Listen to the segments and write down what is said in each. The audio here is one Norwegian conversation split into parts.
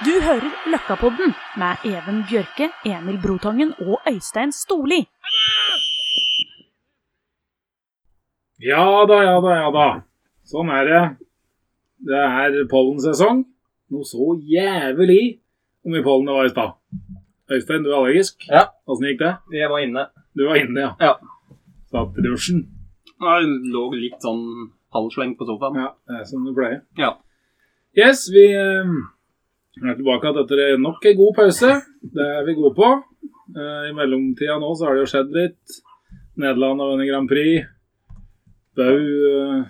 Du hører Løkkapodden med Even Bjørke, Emil Brotangen og Øystein Storli. Ja da, ja da, ja da. Sånn er det. Det er pollensesong. Noe så jævlig hvor mye pollen det var i stad. Øystein, du er allergisk. Ja. Åssen gikk det? Jeg var inne. Du var inne, ja. Ja. Satt i dusjen. Jeg lå litt sånn halvsleng på sofaen. Ja, det er som du pleier. Ja. Yes, vi eh, er tilbake etter nok en god pause. Det er vi gode på. Eh, I mellomtida nå så har det jo skjedd litt. Nederland har vunnet Grand Prix. Bau eh,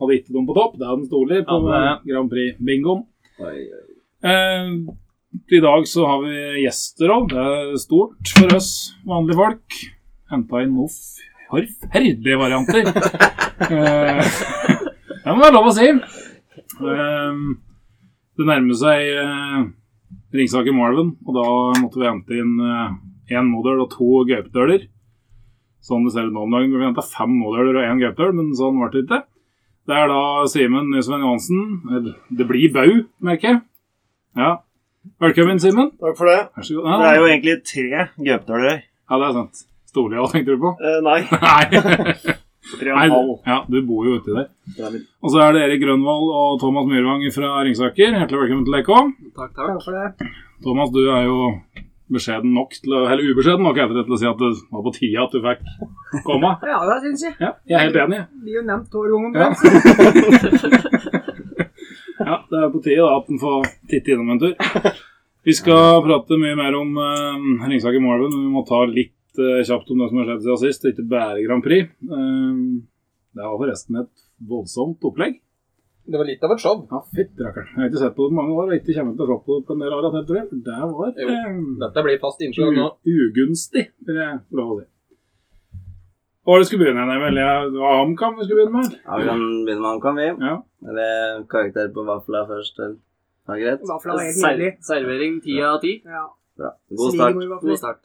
hadde ikke dem på topp. Det hadde den storlig på Ja, Grand Prix-bingoen. Eh, I dag så har vi gjester òg. Det er stort for oss vanlige folk. Henta inn noen forferdelige varianter. eh, det må være lov å si. Eh, det nærmer seg eh, Ringsaker Marvin, og da måtte vi hente inn én modøl og to gaupedøler. Sånn det ser ut nå om dagen. Vi henta fem modøler og én gaupedøl, men sånn ble det ikke. Det er da Simen Nysven Johansen. Det blir Bau, merker jeg. Ja. Velkommen, Simen. Takk for det. God. Det er jo egentlig tre gaupedøler her. Ja, det er sant. Storlia tenkte du på? Eh, nei, Nei. Nei, ja, du bor jo uti der. Det er Og så er det Erik Grønvold og Thomas Myrvang fra Ringsaker. Hjertelig velkommen til LK. Takk, takk. Thomas, du er jo beskjeden nok til å, eller ubeskjeden nok etter det til å si at det var på tide at du fikk komme. Ja, det syns jeg. Ja, jeg er helt enig. Blir jo nevnt hver gang Ja. det er på tide da at den får titte innom en tur. Vi skal prate mye mer om uh, Ringsaker Marvin, men vi må ta litt eh, kjapt om det som har skjedd siden sist, ikke bare Grand Prix. Eh, det var forresten et voldsomt opplegg. Det var litt av et show. Ja, fytti rakkeren. Jeg har ikke sett på det på mange år, og ikke kommer til å se på det på en del år. For det var Jo. eh, Dette blir fast innslag nå. ugunstig, vil jeg få lov å si. Hva var det skulle begynne med? Amcam Det var HamKam vi skulle begynne med. Ja, Vi kan begynne med HamKam, vi. Ja. Eller karakter på vafla først. Eller? Det greit? Vafla var helt nydelig. servering ti av ti. Ja. Bra. God start. God start.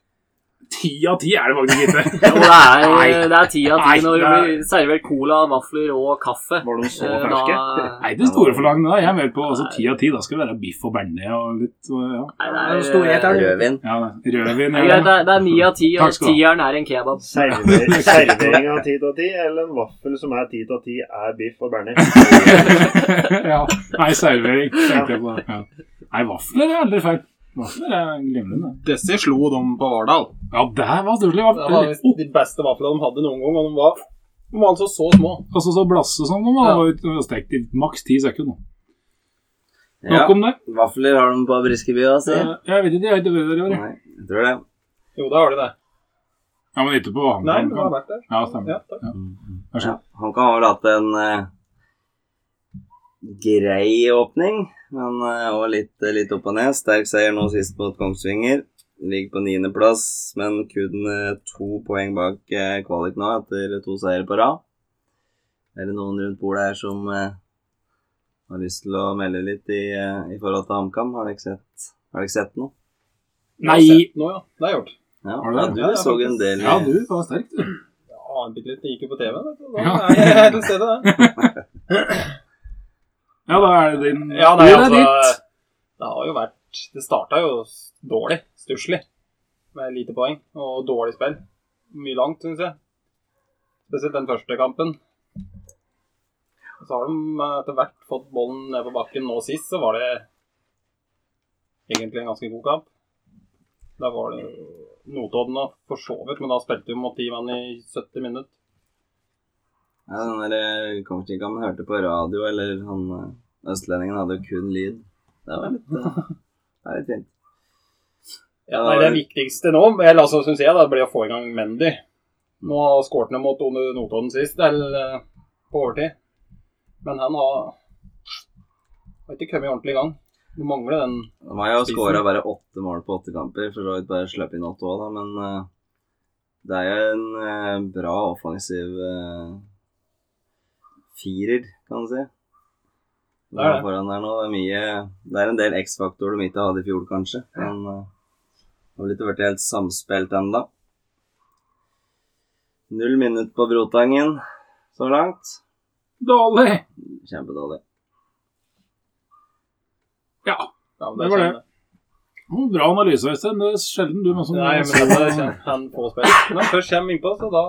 Ti av ti er det faktisk ikke. jo, det er, Nei. det er ti av ti når det det er- blir servert cola, vafler og kaffe. Var de så Eh, ferske? Nei, det store forlangende. da. Jeg er med på altså, ti av ti. Da skal det være biff og bearnés og litt ja. nei, det er er, storhet det. Rødvin. ja det- rødvin. ja. er det er- det er ni av ti, og tieren er en kebab. Servering av ti av ti, eller en vaffel som er ti av ti, er biff og bearnés. ja. Nei, servering. Ja. Nei, vafler er aldri feil. Vafler er glimrende. Disse slo de på Vardal. Ja, der var. Det var visst de beste vaflene de hadde noen gang, og de var, de var altså så små. Altså så blasse som de var. Ja. var stekt i maks ti sekunder. Ja. Nok om det. Vafler har de på Briskeby altså. Eh, Jeg vet ikke, jeg har ikke vært der i år. Nei, jeg tror det. Jo, da har de det. Ja, men ikke på. Nei, men han har vært der. Ja, stemmer. Ja, takk. Ja. Vær så Ja. han kan ha vel hatt en uh, grei åpning, men òg også litt, litt opp og ned. Sterk seier nå sist mot Kongsvinger. Ligger på niendeplass, men kun eh, to poeng bak eh, kvalik nå etter to seire på rad. Er det noen rundt bordet her som eh, har lyst til å melde litt i, eh, i forhold til HamKam? Har dere sett, har dere sett noe? Nei! Nå, ja. Det har jeg gjort. Ja, Har du ja, du Ja, så en del. Ja, du var sterk, du. Ja, bitte litt. Det gikk jo på TV, vet du. Da Ja. er jeg til stede, det. Ja, da er det din Ja, nei, altså? Det har jo vært Det starta jo dårlig. Stusslig. Med lite poeng og dårlig spill. Mye langt, syns jeg. Spesielt den første kampen. Så har de eh, etter hvert fått ballen ned på bakken. Nå sist så var det egentlig en ganske god kamp. Da var det Notodden for så vidt, men da spilte vi mot ti mann i 70 minutter. Ja, den der han hørte på radio, eller han eh, østlendingen hadde jo kun lyd. Det var litt, eh, det er litt fint. Ja, nei, Det viktigste nå eller altså, synes jeg, da, blir å få i gang Mendy. Nå har skåret han mot Notodden sist, eller eh, på overtid. Men han har, har ikke kommet ordentlig i gang. Du mangler den De har jo skåra bare åtte mål på åtte kamper, for så vidt bare sluppet inn åtte òg, da, men eh, det er jo en eh, bra offensiv eh, firer, kan du si. Det er det. Foran der nå, det er mye Det er en del X-faktorer de ikke hadde i fjor, kanskje. Men uh, det har ikke blitt helt samspilt ennå. Null minutt på Brotangen så langt. Dårlig. Kjempedårlig. Ja. Ja, det var det. Mm, Bra analyse, Øystein. Det er sjelden du med sånn Nei, men det er han på spill. Når han først kommer innpå, så da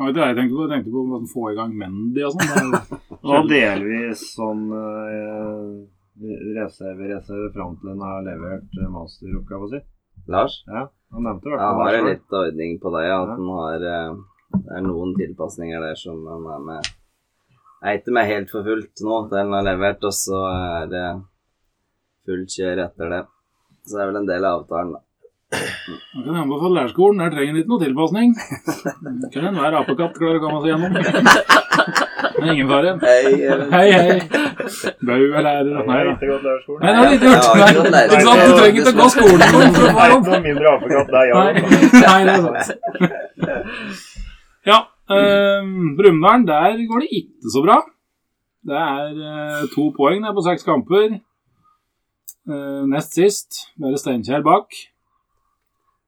Du hva jeg tenkte på? Jeg tenkte på å få i gang Mendy og sånn. Det var delvis sånn uh, reserve, reserve fram til en har levert eh, masteroppgava si. Lars? Ja, han nevnte i hvert Ja, han har det litt ordning på det, ja. At Ja. han har eh, Det er noen tilpasninger der som han er med Jeg er ikke med helt for fullt nå til han har levert, og så er det fullt kjør etter det. Så det er vel en del av avtalen, da. Man kan anbefale lærerskolen. Der trenger en ikke noe tilpasning. Kan enhver apekatt klare å komme seg gjennom. Det er ingen fare. Hei, Hei, hei. Bau er lærer. Nei da. ikke gått lærerskolen. Nei, det har ikke Jeg har ikke gjort. Nei, lærer. ikke sant? Du trenger ikke å gå skolen for å få jobb. noe mindre apekatt, er Nei, det er sant. Ja, eh, Brumunddal, der går det ikke så bra. Det er eh, to poeng der på seks kamper. Eh, nest sist, bare Steinkjer bak.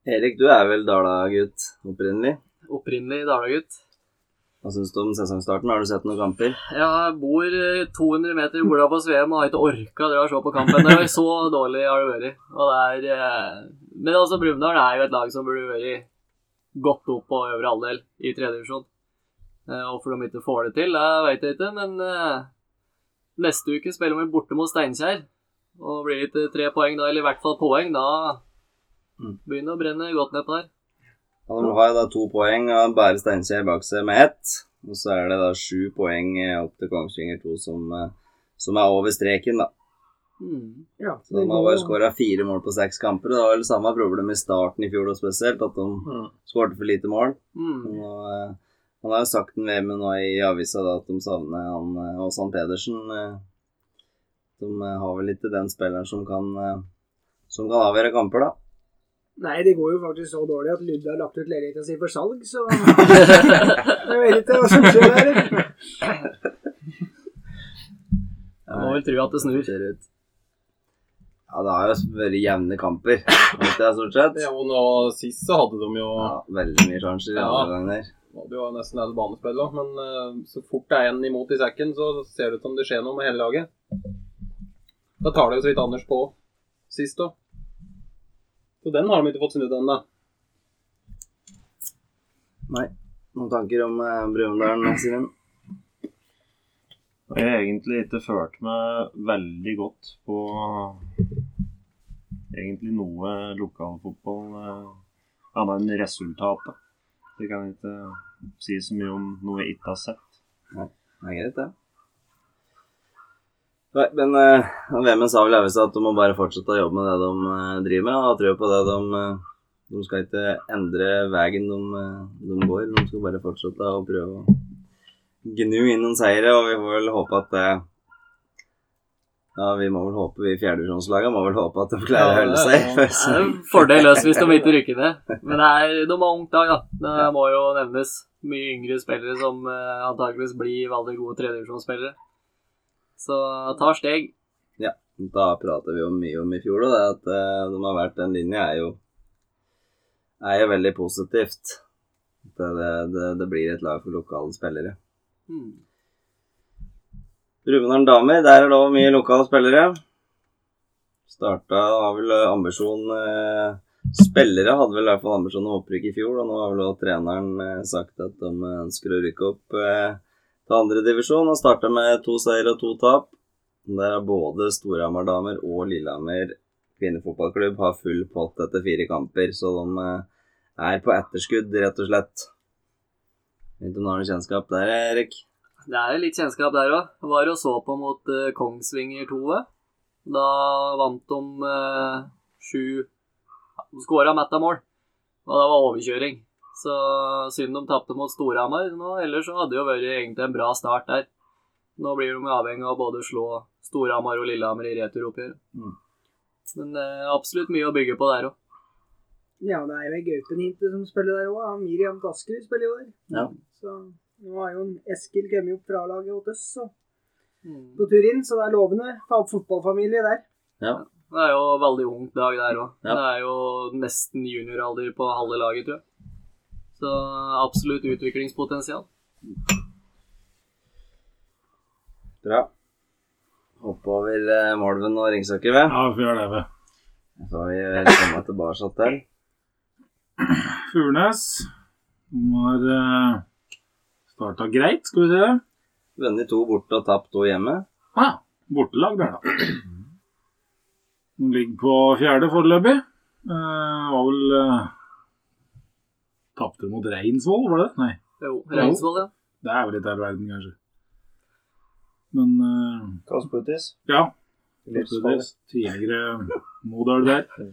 Erik, du er vel Dala-gutt opprinnelig? Opprinnelig Dala-gutt. Hva syns du om sesongstarten? Har du sett noen kamper? Jeg bor eh, 200 meter borda på Sveum og har ikke orka å se på kampen. Det var så dårlig har det vært. Og det er, eh, men altså, Brumunddal er jo et lag som burde vært godt opp på øvre halvdel i tredje divisjon. Eh, Hvorfor de ikke får det til, det vet jeg ikke. Men eh, neste uke spiller vi borte mot Steinkjer. Og blir det ikke tre poeng da, eller i hvert fall poeng, da Mm. begynner å brenne godt nedpå der. Ja, de har da to poeng og bare Steinkjer bak seg med ett. Og så er det da sju poeng eh, opp til Kongsvinger 2 som, eh, som er over streken, da. Mm. Ja, Så de har bare skåra fire mål på seks kamper. og Det var vel samme problem i starten i fjor og spesielt, at de Mm. skårte for lite mål. Mm. Og, eh, han har jo sagt den ved med nå i avisa da, at de savner han og Åsan Pedersen. De har vel ikke den spilleren som kan, som kan avgjøre kamper, da. Nei, det går jo faktisk så dårlig at Ludde har lagt ut leiligheta si for salg, så Jeg vet ikke hva som skjer der. Jeg må vel tro at det snur. Ser ut. Ja, det har jo vært jevne kamper, vet jeg, stort sett. Ja, og nå sist så hadde de jo Ja, veldig mye sjanser i Ja. andre gang der. var jo nesten hele banespillet òg, men eh, så fort det er en imot i sekken, så ser det ut som det skjer noe med hele laget. Da tar det jo så vidt Anders på sist òg. Så den har de ikke fått snudd ennå. Nei. Noen tanker om eh, Brumunddal, Simen? Jeg har egentlig ikke følt meg veldig godt på egentlig noe lokalfotball eh, annet enn resultatet. Det kan jeg ikke si så mye om noe jeg ikke har sett. Nei, Det er greit, det. Nei, men uh, Vemund sa vel avisa at de må bare fortsette å jobbe med det de uh, driver med. Og ha trua på det de eh, De skal ikke endre veien de, eh, de går. De skal bare fortsette å prøve å gnu inn noen seire, og vi får vel håpe at Ja, vi må vel håpe vi fjerdedivisjonslagene må vel håpe at de klarer å holde seg. ja. Det er en fordel løs hvis de ikke rykker ned. Men det er, de har ungt lag, da. Det må jo nevnes. Mye yngre spillere som eh, antakeligvis blir veldig gode tredjedivisjonsspillere. Så tar steg. Ja. Da prater vi jo mye om i fjor, og det at eh, de har valgt den linja, er jo er jo veldig positivt. Det, det, det, det blir et lag for lokale spillere. Mm. Brumunddal damer, der er det òg mye lokale spillere. Starta har vel ambisjon eh, Spillere hadde vel i hvert fall ambisjon om opprykk i fjor, og nå har vel òg treneren eh, sagt at de ønsker å rykke opp eh, til andredivisjon. Og starta med to seier og to tap. Der er både Storhamar damer og Lillehammer kvinnefotballklubb har full pott etter fire kamper, så de eh, er på etterskudd, rett og slett. Vet du om du har noe kjennskap der, Erik? Det er jo litt kjennskap der òg. Var og så på mot uh, Kongsvinger 2. Da vant de uh, sju Skåra Metta mål. Og det var overkjøring. Så synd de tapte mot Storhamar nå. Ellers så hadde det jo vært egentlig en bra start der. Nå blir de avhengig av både å slå Storhamar og Lillehammer i returoppgjøret. Mm. Men det er absolutt mye å bygge på der òg. Ja, det er jo ei Gaupenhinte som spiller der òg. Miriam Gaskerud spiller jo der. Ja. Så nå har jo Eskil kommet opp fra laget hos oss så Mm. på tur inn, så det er lovende. Fa- Fotballfamilie der. Det er jo veldig ungt dag der òg. Ja. Det er jo nesten junioralder på halve laget, tror jeg. Så absolutt utviklingspotensial. Bra. hoppe over eh, Molven og Ringsaker, ved. Ja, vi får gjøre det, vi. Så har vi vel kommet tilbake til. Furnes. De har uh, starta greit, skal vi se. Vunnet to borte og tapt to hjemme. Ah, bortelag der, da. De ligger på fjerde foreløpig. Uh, var vel uh, Tapte mot Reinsvoll, var det? Nei. Jo, Reinsvoll, ja. Det er vel litt all verden, kanskje. Men uh, Kasputis. ja. Kasputis, tidligere Modal der.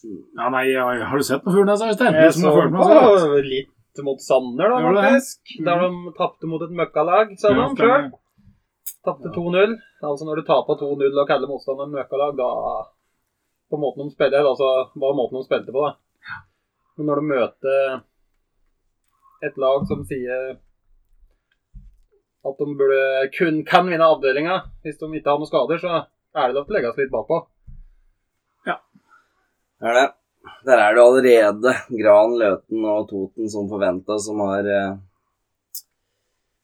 Ja, nei, har du sett noe Furnes, Øystein? Jeg så på litt mot Sander, da, faktisk. Der de tapte mot et møkkalag, sa de sjøl. Tapte 2-0. Altså Når du taper 2-0 og kaller motstanderen møkkalag, da På måten de spiller, altså bare måten de spilte på, da. Men når du møter et lag som sier at de burde kun kan vinne avdelinga hvis de ikke har noen skader, så er det lov til å legge seg litt bakpå. Er det. Der er det allerede Gran, Løten og Toten som forventa, som har uh,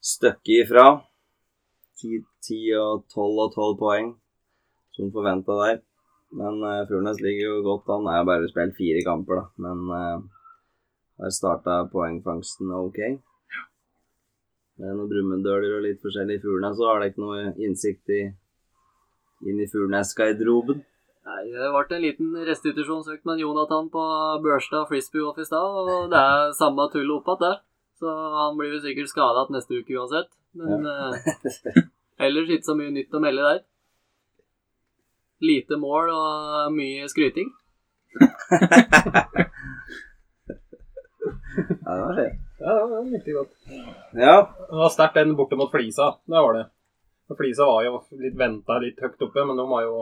støkket ifra. 10, 10 og 12 og 12 poeng som forventa der. Men uh, Furnes ligger jo godt an. Er jo bare spilt fire kamper, da. Men uh, har starta poengfangsten ok. Det er noen brumunddøler og litt forskjellig i Furnes, så har det ikke noe innsikt i inn i Furnes-garderoben. Nei, Det ble en liten restitusjonsøkt med Jonathan på Børstad frisbee off i stad, og det er samme tull opp igjen, det. Så han blir jo sikkert skada neste uke uansett. Men eh, ellers ikke så mye nytt å melde der. Lite mål og mye skryting. Ja, det var fint. Ja, det var riktig godt. Ja, Det var sterkt den borte mot Flisa. Det var det. Flisa var jo litt venta litt høyt oppe, men de var jo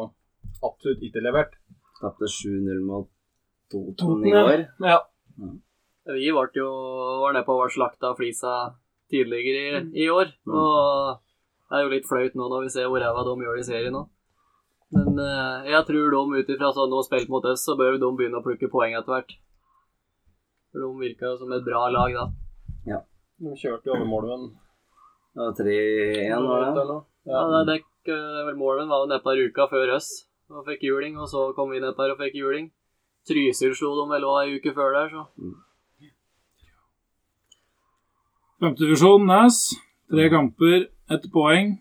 absolutt ikke levert. tapte 7-0 mot Toten i går. Ja. Vi ble jo var nede på å være slakta flisa tidligere i, i år. Og det er jo litt flaut nå når vi ser hvor ræva de gjør det i serien nå. Men uh, jeg tror de ut ifra sånn de har spilt mot oss, så bør de begynne å plukke poeng etter hvert. For de virka som et bra lag da. De kjørte jo over Molven. Det var 3-1, var det? Ja, det er dekk, eh, vel Molven var jo nede på uka før oss og fikk juling, og så kom vi ned der og fikk juling. Trysil slo dem vel òg ei uke før der, så Femtevisjon Nes. Tre kamper, ett poeng.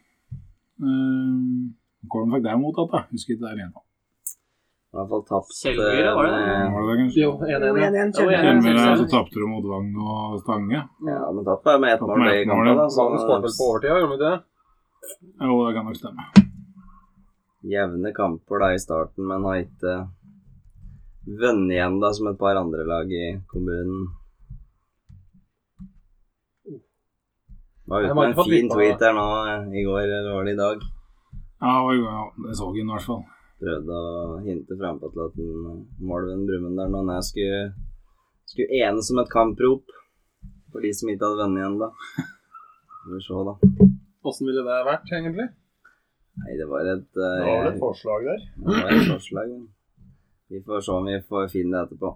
Um, Hvordan fikk det mottatt, at, da? Husker ikke det igjen. I hvert fall tapt Kjellmyre, var det? det? Var det det, kanskje? Jo, Jo, 1-1. ja. 1-1 Ja, kjenner jeg. Kjemmer, ja, så tapte du mot Vang og Stange. Ja, men tapte med ett Tapt mål i kampen. da, Så skåret vel på overtida, gjorde de ikke det? Jo, det kan nok stemme. Jevne kamper da i starten, men har ikke vunnet igjen da som et par andre lag i kommunen. Var Jeg ute med en fin tweet her nå eh, i går, eller var det i dag? Ja, ja, det så han i hvert fall. Prøvde å hinte frampå til at en Molven Brumunddal og jeg skulle, skulle enes om et kamprop for de som ikke hadde vunnet igjen, da. Vi får se, da. Åssen ville det vært, egentlig? Nei, det var et Det eh, var vel et forslag der. Det var et forslag, vi får se om vi får finne det etterpå.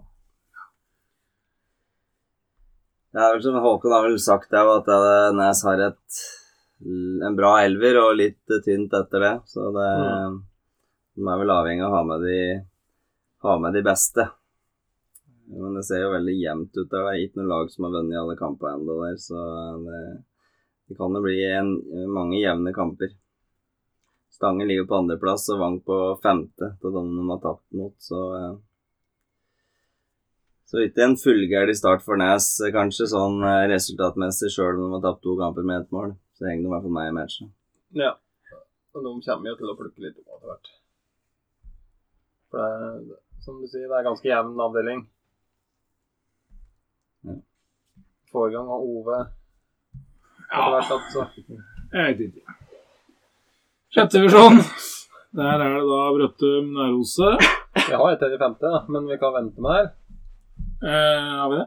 Det er vel som Håkon har vel sagt det, at eh, Nes har et, en bra elver og litt tynt etter det. Så det, de er vel avhengig av å ha med de, ha med de beste. Men det ser jo veldig jevnt ut. Det er ikke noe lag som har vunnet alle kamper ennå der, så det, det kan jo bli en, mange jevne kamper. Stange ligger på andreplass og Vang på femte til dem de har tapt mot, så Så ikke en fullgæren start for Nes, kanskje, sånn eh, resultatmessig, sjøl om de har tapt to kamper med ett mål. Så det henger i hvert fall meg i matchen. Ja. Og de kommer jo til å plukke litt opp etter hvert. For det er, som du sier, det er ganske jevn avdeling. Ja. Forrige gang var Ove etter hvert altså. Jeg vet ikke. Sjette divisjon. Der er det da Brøttum Nærose. Vi har et til i femte, men vi kan vente med det her. Eh, har vi det?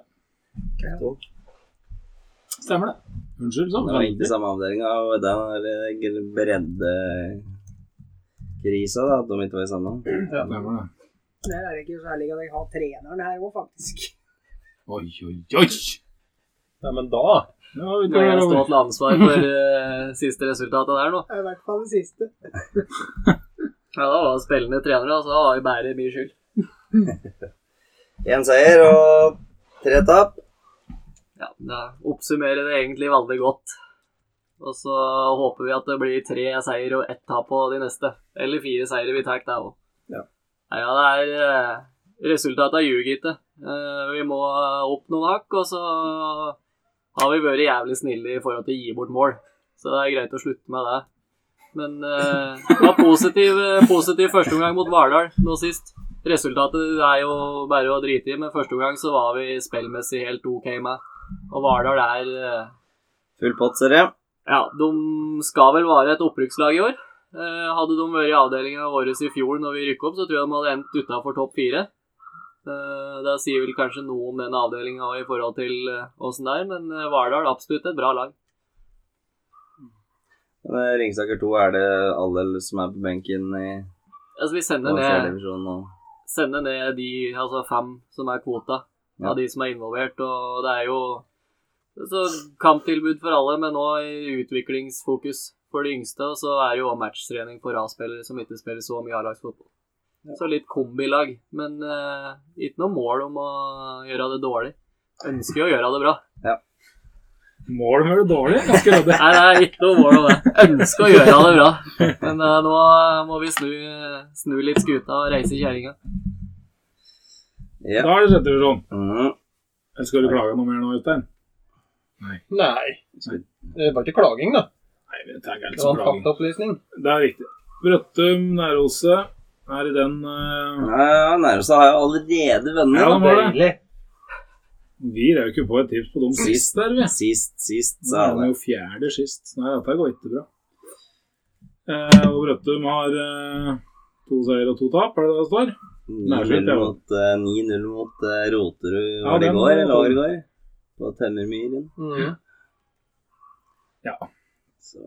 Stemmer det. Unnskyld, sånn? Det var ikke samme avdelinga, og den der breddekrisa, da, at de ikke var i samme. Stemmer det. Der er det ikke så herlig at jeg har treneren her òg, faktisk. Oi, oi, oi! Nei, men da Ja, vi Når jeg står til ansvar for uh, siste resultatet der nå. Det I hvert fall det siste. Ja, da var spillende trenere, altså. Da var vi bare mye skyld. Én seier og tre tap. Ja, da oppsummerer det egentlig veldig godt. Og så håper vi at det blir tre seier og ett tap på de neste. Eller fire seire vi tar, det òg. Ja. Ja, det er eh, Resultatet ljuger ikke. Eh, vi må opp noen hakk, og så har vi vært jævlig snille i forhold til å gi bort mål. Så det er greit å slutte med det. Men eh, det var positiv, positiv førsteomgang mot Vardal nå sist. Resultatet er jo bare å drite i, men første omgang så var vi spillmessig helt OK med. Og Vardal er eh, Full pott-serie. Ja, de skal vel være et opprykkslag i år. Eh, hadde de vært i avdelinga vår i fjor når vi rykka opp, så tror jeg de hadde endt utafor topp fire. Eh, det sier vel kanskje noe om den avdelinga i forhold til åssen det er, men Hvaler er absolutt et bra lag. Ringsaker 2 er det alle som er på benken i Altså, vi sender ned, sender ned de altså fem som er kvota. Av de som er involvert, og det er jo så kamptilbud for alle, men nå i utviklingsfokus for de yngste. Og så er det jo matchtrening for A-spillere som ikke spiller så mye A-lagsfotball. Så litt kombilag, men uh, ikke noe mål om å gjøre det dårlig. Ønsker å gjøre det bra. Mål med det dårlig. Ganske ryddig. Nei, det er ikke noe mål om det. Ønsker å gjøre det bra. Men uh, nå må vi snu, snu litt skuta og reise kjerringa. Ja. Da er det sjette divisjon. Mhm. Eller skal du klage noe mer nå, Øystein? Nei. Det var ikke klaging, da. Nei, det er ikke Det en klaging. faktaopplysning. Det er riktig. Brøttum, Næråse er i den uh... Ja, Nærmeste har jo allerede venner. Ja, de har det. Vi røk jo på et tips på dem sist der, vi. Sist, sist, sa er de alle. jo fjerde sist. Nei, dette går ikke bra. Eh, og Brøttum har eh, to seier og to tap, er det det det står? 9-0 mot, eh, 9-0 mot eh, Roterud Ja, det går, eller overgår. På Tømmermyren. Mm. Ja. Så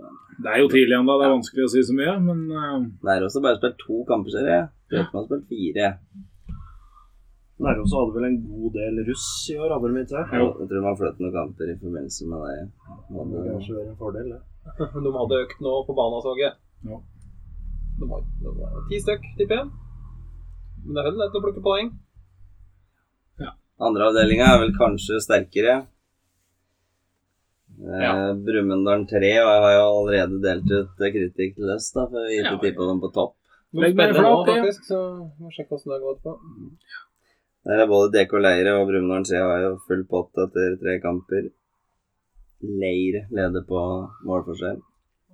Det er jo tidlig ennå, det er vanskelig å si så mye, men eh, det er også bare spilt to kamper, ser jeg. Brøttum har spilt fire. Nærås hadde vel en god del russ i år, hadde de ikke ja Jo. Jeg tror de har flyttet noen kamper i forbindelse med det. Det Hadde- kanskje være en fordel, det. De hadde økt nå på banen, så jeg. Ja. De var, de var ti stykk, tipper jeg. Men det er vel lett å plukke poeng. Andre avdelinga er vel kanskje sterkere. Eh, Ja. Brumunddal 3 og jeg har jo allerede delt ut eh, kritikk til Øst, da, for vi ikke Ja. tippa dem på topp. Legg meg flat, faktisk, så må sjekke åssen det gått på. Der er både DK Leire og Brumunddal 3 har jo full pott etter tre kamper. Leire leder på målforskjell.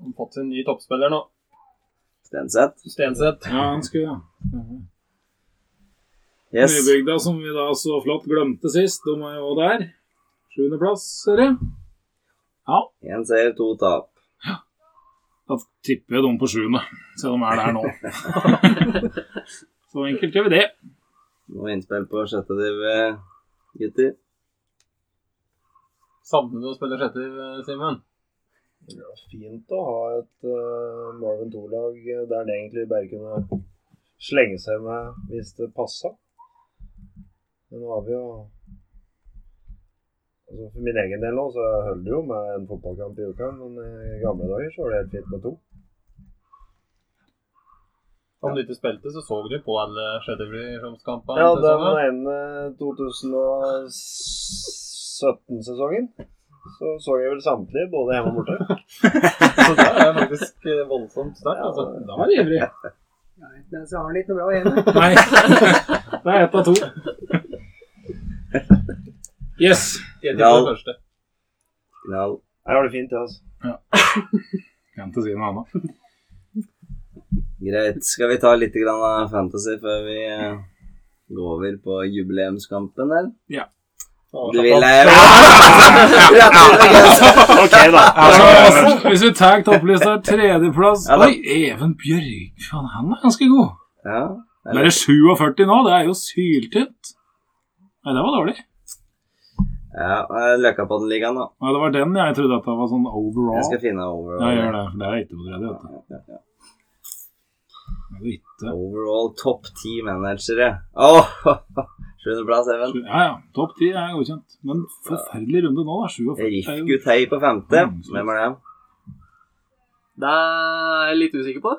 Han har fått sin ny toppspiller nå. Stenseth. Stenseth. ja, han skulle ja. Yes. Nybygda, som vi da så flott glemte sist, de er jo der. Sjuendeplass, ser jeg. Ja, Én seier, to tap. da tipper jeg dem på sjuende, om de er der nå. så enkelt gjør vi det. Noe innspill på sjette div, eh, gutter? Savner du å spille sjette, Simen? Det var fint å ha et uh, Marvin 2-lag der det egentlig bare kunne slenge seg med hvis det passa. Men nå har vi jo altså For min egen del nå så holder det jo med en fotballkamp i uka, men i gamle dager så var det helt fint med to. Om du ikke spilte, så så du på alle sjettedivisjonskampene. Ja, en den da. ene 2017-sesongen så så jeg vel samtlige, både hjemme og borte. Så det er faktisk eh, voldsomt sterkt. Altså. Da er du ivrig. Nei, men så har han ikke noe bra igjen. Nei, det er ett av to. Yes. Jeg Ja. tipper det første. Knall. Her var det fint, jeg, altså. Kan ikke si noe annet. Greit. Skal vi ta litt grann av fantasy før vi eh, går over på jubileumskampen, eller? Ja. Du vil Ok, da. Altså, hvis vi tar topplista tredjeplass Ja. Oi, Even Bjørk, faen, han er ganske god. Ja. Men er 47 nå? Det er jo syltynt. Nei, det var dårlig. Ja eh, Løkkapodden-ligaen, da. Ja, det var den jeg trodde at det var sånn overall. Jeg skal finne overall. Ja, gjør det. for Det er ikke på tredje, vet du. Ja, ja, ja. Er. Overall topp ti managere. Oh, Sjuendeplass, Even. Ja, ja. Topp ti er godkjent. Men forferdelig runde nå, da. 47. jo- Rifkutei på femte. Hvem er det? Det er jeg litt usikker på.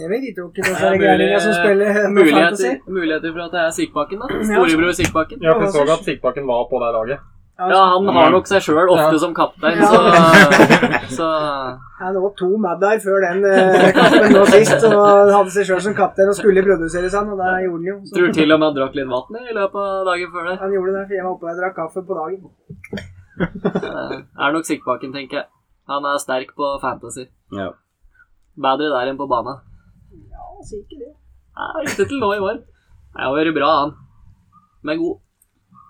Jeg vet ikke hvem disse Det er gærningene som spiller. Muligheter, muligheter for at det er Sikkbakken, da. Storebror Sikkbakken. Ja, for jeg så at Sikkbakken var på det laget. Ja, han har nok seg sjøl ofte Ja. som kaptein, Ja. så, så Han var to mad der før den eh, kampen nå sist, og hadde seg sjøl som kaptein og skulle produsere seg, og det gjorde han jo. Så. tror til og med han drakk litt vann i løpet av dagen før det. Han gjorde det, for jeg var oppe og drakk kaffe på dagen. Eh, Er nok Sikkbakken, tenker jeg. Han er sterk på fantasy. Ja. Bedre der enn på bana. Ja, sier ikke det. Nei, Ikke til nå i år. Det har vært bra, han. Men god.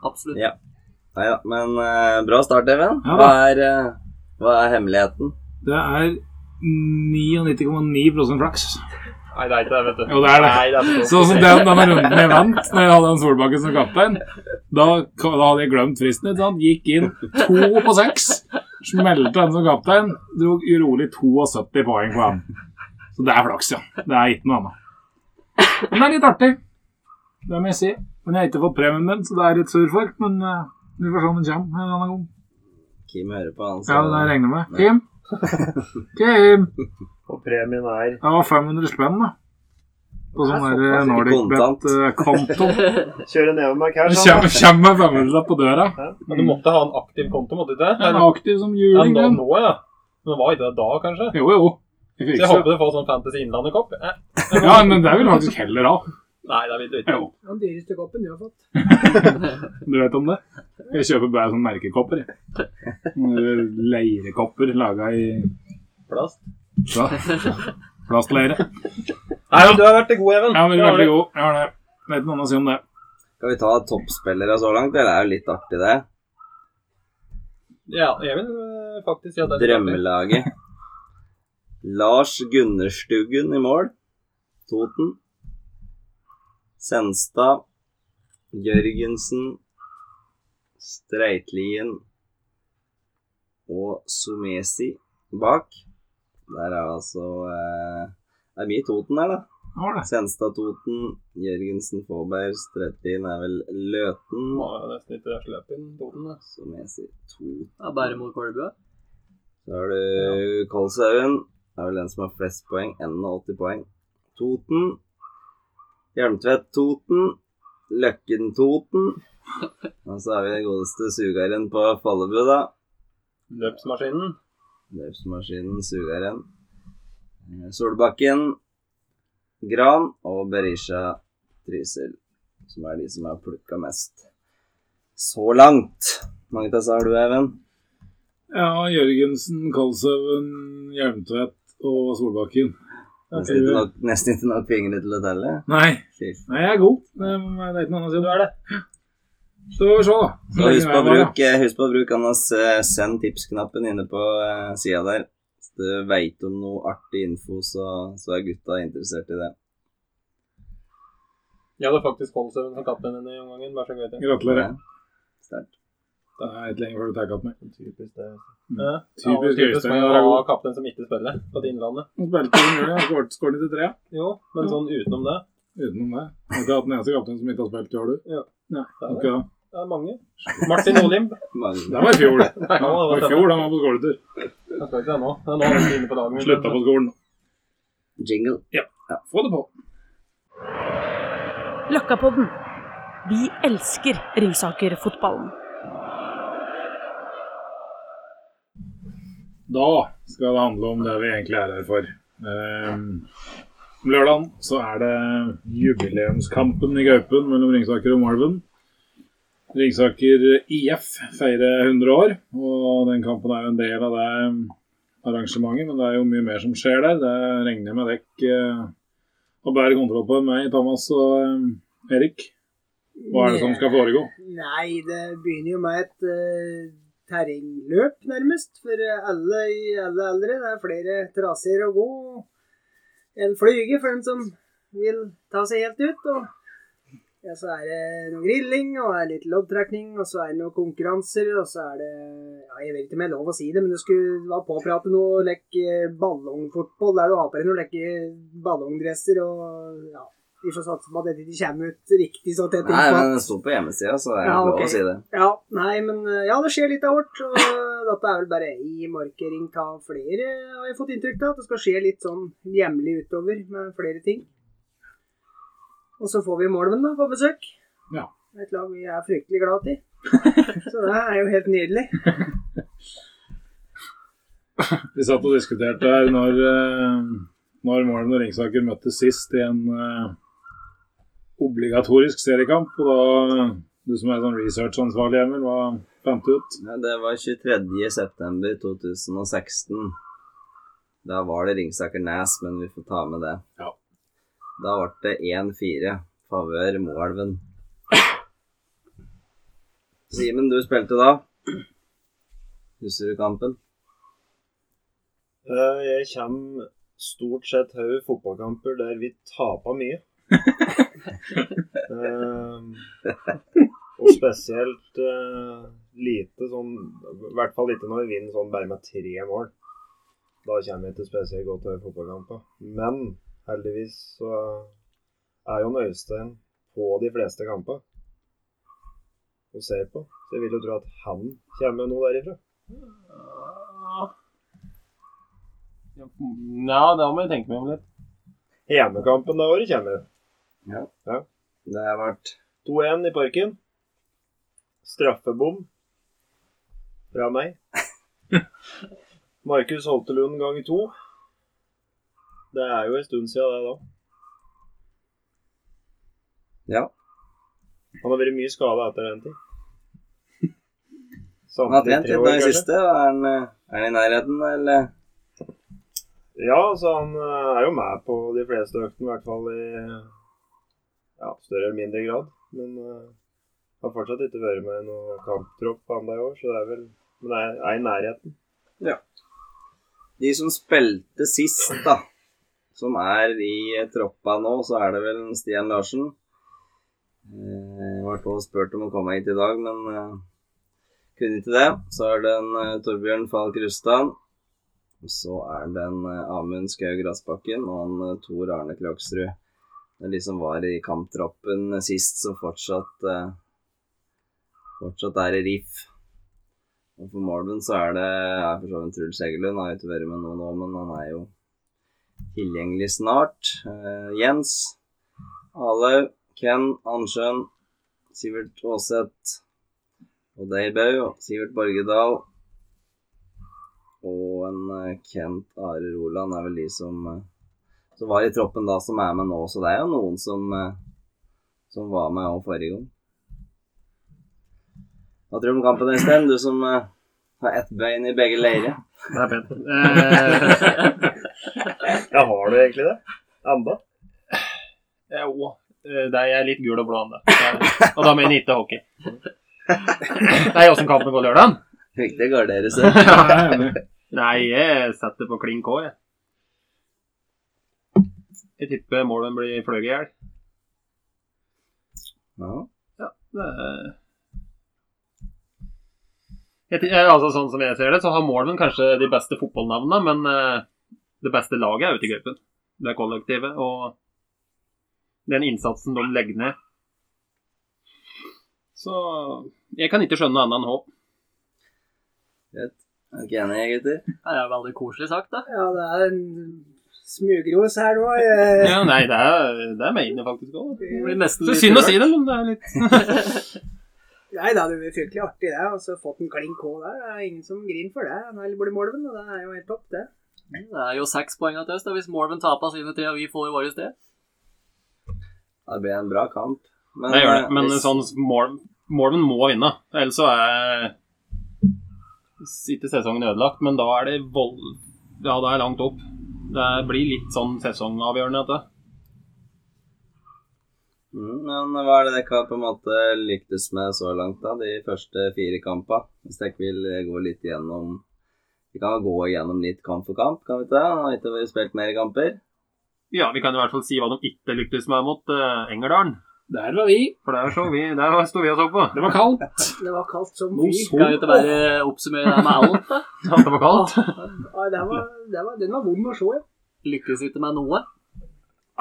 Absolutt. Ja. Nei da, men uh, bra start, Even. Ja. Hva er, uh, hva er hemmeligheten? Det er 99,9 flaks. Nei, det er ikke det, vet du. Jo, det er det. Nei, det er så, Så som den, denne runden jeg vant, når jeg hadde en Solbakken som kaptein, da, da hadde jeg glemt fristen. Ikke sant? Gikk inn to på seks, smelte den som kaptein, dro urolig 72 poeng på han. Så det er flaks, ja. Det er ikke noe annet. Men det er litt artig. Det må jeg si. Men jeg har ikke fått premien min, så det er litt sur for. Men uh, vi får se om den kommer en annen gang. Kim hører på, han. Ja, det regner jeg med. Kim? Kim? Og premien er Det var 500 spenn, da. På sånn der Ikke Nordic kontant. Bet-konto. Kjøre nedover med cash. Kjem, med 500 på døra. Men du måtte ha en aktiv konto, måtte du ikke det? Ja, er aktiv som Ja, nå, nå, ja. Men det var ikke det da, kanskje? Jo, jo. Jeg Så jeg håper du får sånn Fantasy Innlandet-kopp. Eh, Ja, men det vil du faktisk heller ha. Nei, det vil du ikke. Jo, Den dyreste koppen du har fått. du vet om det? Jeg kjøper bare sånne merkekopper, jeg. Leirekopper laga i Plast. Ja. plastleire. Nei, men du har vært god, Even. Ja, men Det har veldig du. god. Jeg har det. Vet noen å si om det. Skal vi ta toppspillere så langt? Det er jo litt artig, det. Ja, jeg vil eh, faktisk si at det er. Drømmelaget. Lars Gunnerstuggen i mål. Toten. Senstad. Jørgensen. Streitlien. Og Sumesi bak. Der er altså eh, Det er mye Toten her, da. Jeg har det. Senstad Toten. Jørgensen Fåberg. Streitlien er vel Løten. Må jo nesten ikke slippe inn Toten, da. Sumesi Toten. Ja, bare mot Kolbua. Så har du Kolshaugen. Det er vel den som har flest poeng. 81 poeng. Toten. Hjelmtvedt Toten. Løkken Toten. Og så har vi den godeste sugeren på Follebu, da. Løpsmaskinen. Løpsmaskinen, sugeren. Eh, Solbakken. Gran og Berisha Trysil. Som er de som har plukka mest så langt. Mange av har du, Even? Ja, Jørgensen, Kolshaugen, Hjelmtvedt og Solbakken. Nesten ikke nok, fingre til å telle. Nei, nei, jeg er god. Det er ikke noe annet å si Du er det. Så får vi se, da. Så husk på å bruke, husk på å bruke Annas eh, send tips-knappen inne på uh, sida der. Hvis du veit om noe artig info, så, så er gutta interessert i det. Jeg hadde faktisk Kolshaugen som kappen denne omgangen. Bare så vet jeg. Gratulerer. Sterkt. Det er ikke lenge før du tar katt med. Typisk det. Mm. Ja, Typisk Øystein. Ja, å ha kaptein som ikke spiller på det innlandet. Han spilte Mjøli, han skåret til tre. Jo, men sånn utenom det. Utenom det. Har ikke hatt den eneste kapteinen som ikke har spilt i år, du? Ja. Nei, Det er. Det er mange. Martin Olimb. Det var i fjor. Det var i fjor han var på skoletur. Jeg skal ikke det nå. Det er nå han er inne på dagen. Slutta på skolen. Jingle. Få det på. Løkkapodden. Vi elsker Ringsaker-fotballen. Da skal det handle om det vi egentlig er her for. Um, lørdagen så er det jubileumskampen i Gaupen mellom Ringsaker og Marven. Ringsaker IF feirer 100 år, og den kampen er jo en del av det arrangementet. Men det er jo mye mer som skjer der. Det regner jeg med dekk eh, og bærer kontroll på meg, Thomas og eh, Erik. Hva er det som skal foregå? Nei, det begynner jo med et eh, terrengløp, nærmest. For alle i alle aldre. Det er flere traser å gå. En flyge for dem som vil ta seg helt ut. Og ja, så er det noe grilling, og er litt loddtrekning, og så er det noen konkurranser, og så er det ja, Jeg vet ikke om jeg er lov å si det, men det skulle være påpratet noe lek eh, ballongfotball, der du har på deg noen lekke ballongdresser og ja, Vi får satse på at dette kommer ut riktig så tett Nei, men det står på hjemmesida, så det er Ja, lov okay. å si det. Ja, nei, men eh, ja, det skjer litt av hvert. Og dette er vel bare i markering av flere, har jeg fått inntrykk av. At det skal skje litt sånn hjemlig utover med flere ting. Og så får vi Molven da, på besøk. Ja. Et lag vi er fryktelig glad i. Så det er jo helt nydelig. Vi satt og diskuterte her når, eh, når Målen og Ringsaker møttes sist i en eh, obligatorisk seriekamp. Og da, du som er sånn researchansvarlig, Emil, hva fant du ut? Ja, det var 23. september 2016. Da var det Ringsaker Næs, men vi får ta med det. Ja. Da ble det 1-4. Favør Moelven. Simen, du spilte da. Husker du kampen? Eh, Jeg kommer stort sett over fotballkamper der vi taper mye. Eh, og spesielt uh, lite sånn I hvert fall lite når vi vinner sånn bare med tre mål. Da kommer jeg ikke spesielt godt over fotballkamper. Men heldigvis så er jo Øystein på de fleste kamper og ser på. Så jeg vil jo tro at han kommer med noe derifra. Ja, da må jeg tenke meg om litt. Hjemmekampen da, året kommer. Det har vært 2-1 i parken. Straffebom fra meg. Markus Holtelund ganger to. Det er jo en stund siden det, da. Ja. Han har vært mye skada etter den tid. Han har trent litt nå i siste. Er han, er han i nærheten, eller? Ja, så han eh, er jo med på de fleste øktene, i hvert fall i ja, større eller mindre grad. Men uh, har fortsatt ikke vært med noen kamptropp ennå i år, så det er vel Men er, er i nærheten. Ja. De som spilte sist, da, som er i troppa nå, så er det vel Stian Larsen. Eh, Jeg ble også spurt om å komme hit i dag, men eh, kunne ikke det. Så er det en Torbjørn Falk Rustad. Så er det en Amund Skaug Grassbakken og en Tor Arne Kroksrud. Er de som var i kamptroppen sist, som fortsatt eh, fortsatt er i RIF. Og for Morven så er det er for så vidt Truls Eggelund. Har jo ikke vært med nå nå, men han er jo tilgjengelig snart. Eh, Jens, Alaug, Ken Ansjøen, Sivert Aaseth, Oddei Bau, Sivert Borgedal og en eh, Kent Are Roland er vel de som, eh, som var i troppen da, som er med nå. Så det er jo noen som, eh, som var med òg forrige gang. Hva tror du om kampen, Øystein? Du som eh, har ett bein i begge leirer. Det er pent. Eh, Ja, har du egentlig det? Enda? jo, eh, det er litt gul og blå ennå. Og da mener jeg ikke hockey. Nei, åssen kampen går lørdag? Viktig å gardere seg. Jeg er. Nei, jeg setter på klink K, jeg. Jeg tipper målen blir fløyet i hjel. Ja. Ja, det er jeg, eh, altså, Sånn som jeg ser det, så har Målven kanskje de beste fotballnavnene, men uh, det beste laget er ute i gruppen. Det er kollektivet og den innsatsen de legger ned. Så jeg kan ikke skjønne noe annet enn håp. Greit. Er dere enige, gutter? Det er veldig koselig sagt, da. Ja, det er en smugros her nå. eh. Ja, nei, det er, det er mener jeg faktisk òg. Det blir nesten Så litt synd å si det, men det er litt Nei, det blir fryktelig artig, det. Og så fått en klink K der. Det er ingen som griner for det. Nå blir Morven, og det er jo helt topp, det. Det er jo seks poeng til oss hvis Morven taper sine tre og vi får våre sted. Det blir en bra kamp. Men, Det gjør det, eh, men hvis- sånn Morven Målven må vinne. Ellers så er ikke sesongen ødelagt, men da er det vold... Ja, da er langt opp. Det blir litt sånn sesongavgjørende, dette. Mm, men hva er det dere har på en måte lyktes med så langt, da? De første fire kampene? Hvis dere vil eh, gå litt gjennom Vi kan gå gjennom litt kamp for kamp, kan vi ta? Har ikke vært spilt mer kamper? Ja, vi kan i hvert fall si hva de ikke lyktes med mot uh, Engerdalen. Der var vi. For der, så vi, der sto vi og så på. Det var kaldt. Det var kaldt som fy. Skal vi ikke bare oppsummere det med alt, da? Ja, det var kaldt. Nei, det var, det var, den var vond å se. ja. Lykkes ikke med noe.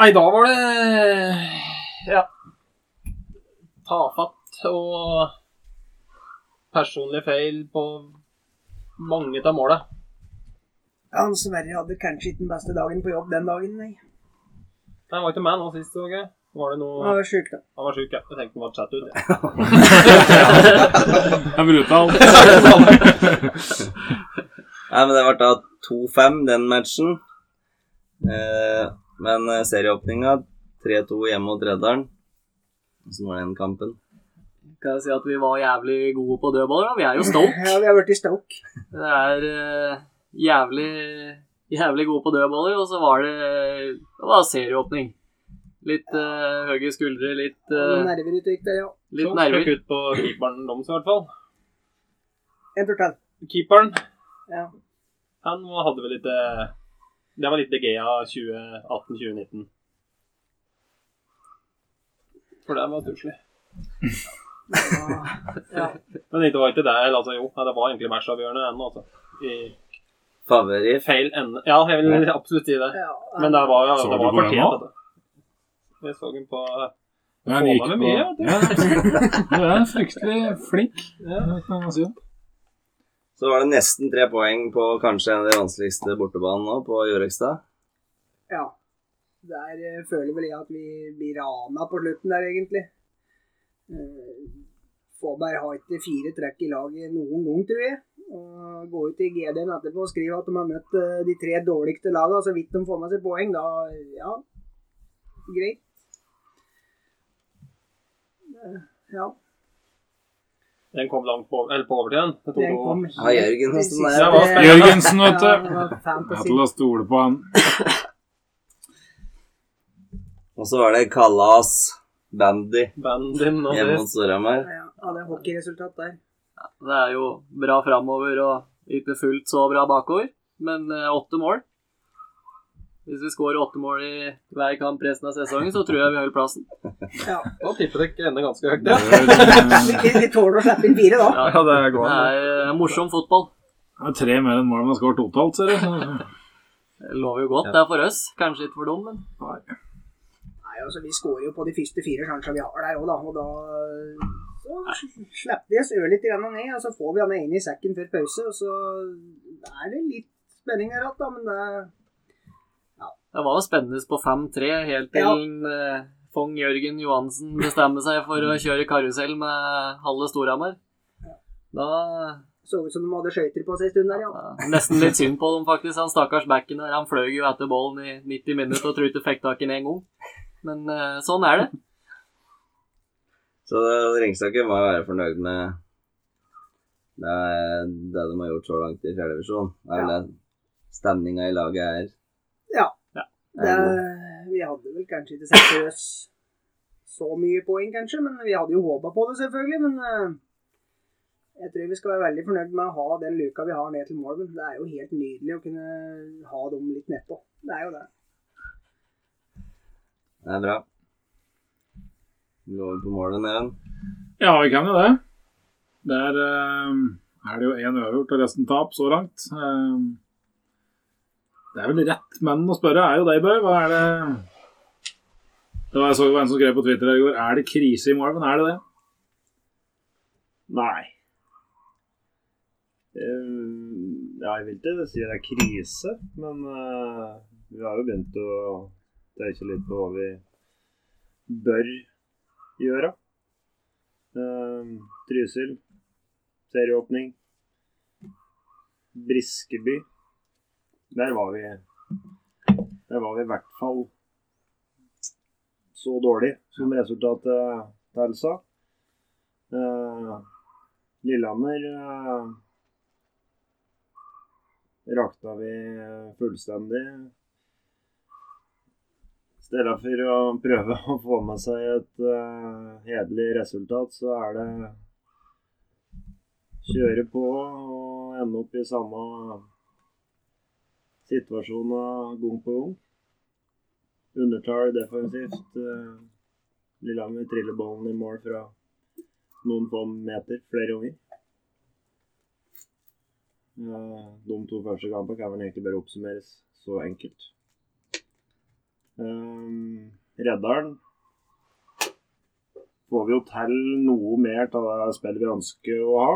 Nei, da var det Ja. Tafatt og personlig feil på mange av måla. Ja, han Sverre hadde kanskje ikke den beste dagen på jobb den dagen, nei. Han var ikke med nå sist, så ikke? Var det noe Han var sjuk, da. Han var sjuk, ja. Jeg tenkte han var chat ut. Ja. Det er alt. Nei, men det ble da 2-5, den matchen. Eh, men eh, serieåpninga 3-2 hjemme mot Reddalen. Åssen var den kampen? Kan jeg si at vi var jævlig gode på dødballer? da? Vi er jo Stoke. Ja, vi har vært i Stoke. Det er eh, jævlig, jævlig gode på dødballer, og så var det, det var serieåpning. Litt uh, høye skuldre, litt, uh, nerver ute gikk der, ja. litt Så nerver. Trekk ut på keeperen deres, i hvert fall. En tur til. Keeperen, Ja. han hadde vel litt eh, Det var litt DGA 2018-2019. For det var stusslig. ja. Men det var ikke det. Altså, jo, det var egentlig matchavgjørende ennå, altså. I Favoritt? feil ende. Ja, jeg vil absolutt si det. ja. Men det var, ja, det var fortjent, nå? dette. Jeg så den på Men han gikk med på- mye. Ja, du er fryktelig flink. ja. Kan man si. Så var det nesten tre poeng på kanskje en av de vanskeligste bortebanene nå, på Jørøkstad. ja. Der eh, føler vel jeg at vi blir rana på slutten der, egentlig. Uh, Fåberg har ikke fire trekk i laget noen gang, tror jeg. Og Gå ut i GD-en etterpå og skrive at de har møtt eh, de tre dårligste lagene, så vidt de får med seg poeng, da ja. Greit. Ja. Den kom langt på, eller på overtid. Det tok Den to- kom Ja, helt sånn til er det. Jørgensen, vet du. Ja, Jeg er til å stole på han. Og så var det kalas bandy Bandy hjemme det. Storhamar. Ja, ja, det er hockeyresultat der. Det er jo bra framover og ikke fullt så bra bakover, men eh, åtte mål. Hvis vi skårer åtte mål i hver kamp resten av sesongen, så tror jeg vi holder plassen. Ja. Da tipper dere ender ganske høyt, ja. Vi, tåler å slippe inn fire, da. Ja, Ja, det går det er eh, morsom fotball. Det er tre mer enn mål man har skåret totalt, ser du. Det lover jo godt. Det er for oss. Kanskje ikke for dem, men Nei, altså Vi skårer jo på de første fire sjansene vi har der òg, da. Og da så slipper vi oss ørlite grann ned, og så får vi han inn i sekken før pause. Og så er det litt spenning der igjen, da, men det det var jo spennende på 5-3 helt til Ja. eh, Fong Jørgen Johansen bestemmer seg for å kjøre karusell med halve Storhamar. Da så ut som de hadde skøyter på seg en stund der, ja. ja, Nesten litt synd på dem, faktisk. Han stakkars backen der. Han fløy jo etter ballen i 90 minutter og tror ikke fikk tak i den en gang. Men eh, sånn er det. Så Ringsaker må jo være fornøyd med det, det de har gjort så langt i fjerde divisjon. Det er det stemninga i laget er. Det, vi hadde vel kanskje ikke sett for oss så mye poeng, kanskje, men vi hadde jo håpa på det, selvfølgelig. Men eh, jeg tror vi skal være veldig fornøyd med å ha den luka vi har ned til mål. Men det er jo helt nydelig å kunne ha dem litt nedpå. Det er jo det. Det er bra. Vi går over på målet, Neven. Ja, vi kan jo det. Der eh, er det jo én uavgjort og resten tap så langt. Eh, det er vel rett menn å spørre, er jo deg, Bøy. Hva er det Det var Jeg så det en som skrev på Twitter i går. Er det krise i Marvin? Er det det? Nei. Eh, Ja, jeg vil ikke si det er krise, men uh, vi har jo begynt å tenke litt på hva vi bør gjøre. Uh, Trysil, serieåpning. Briskeby. Der var vi Der var vi i hvert fall så dårlig som resultatet tilsa. Uh, Lillehammer uh, rakna vi fullstendig. Stedet for å prøve å få med seg et uh, hederlig resultat, så er det kjøre på og ende opp i samme situasjoner gang på gang. Undertall defensivt. Uh, Lillehammer triller ballen i mål fra noen få meter flere ganger. Eh, De to første kampene kan vel egentlig bare oppsummeres så enkelt. Um, Reddalen får vi jo til noe mer av det spillet vi ønsker å ha.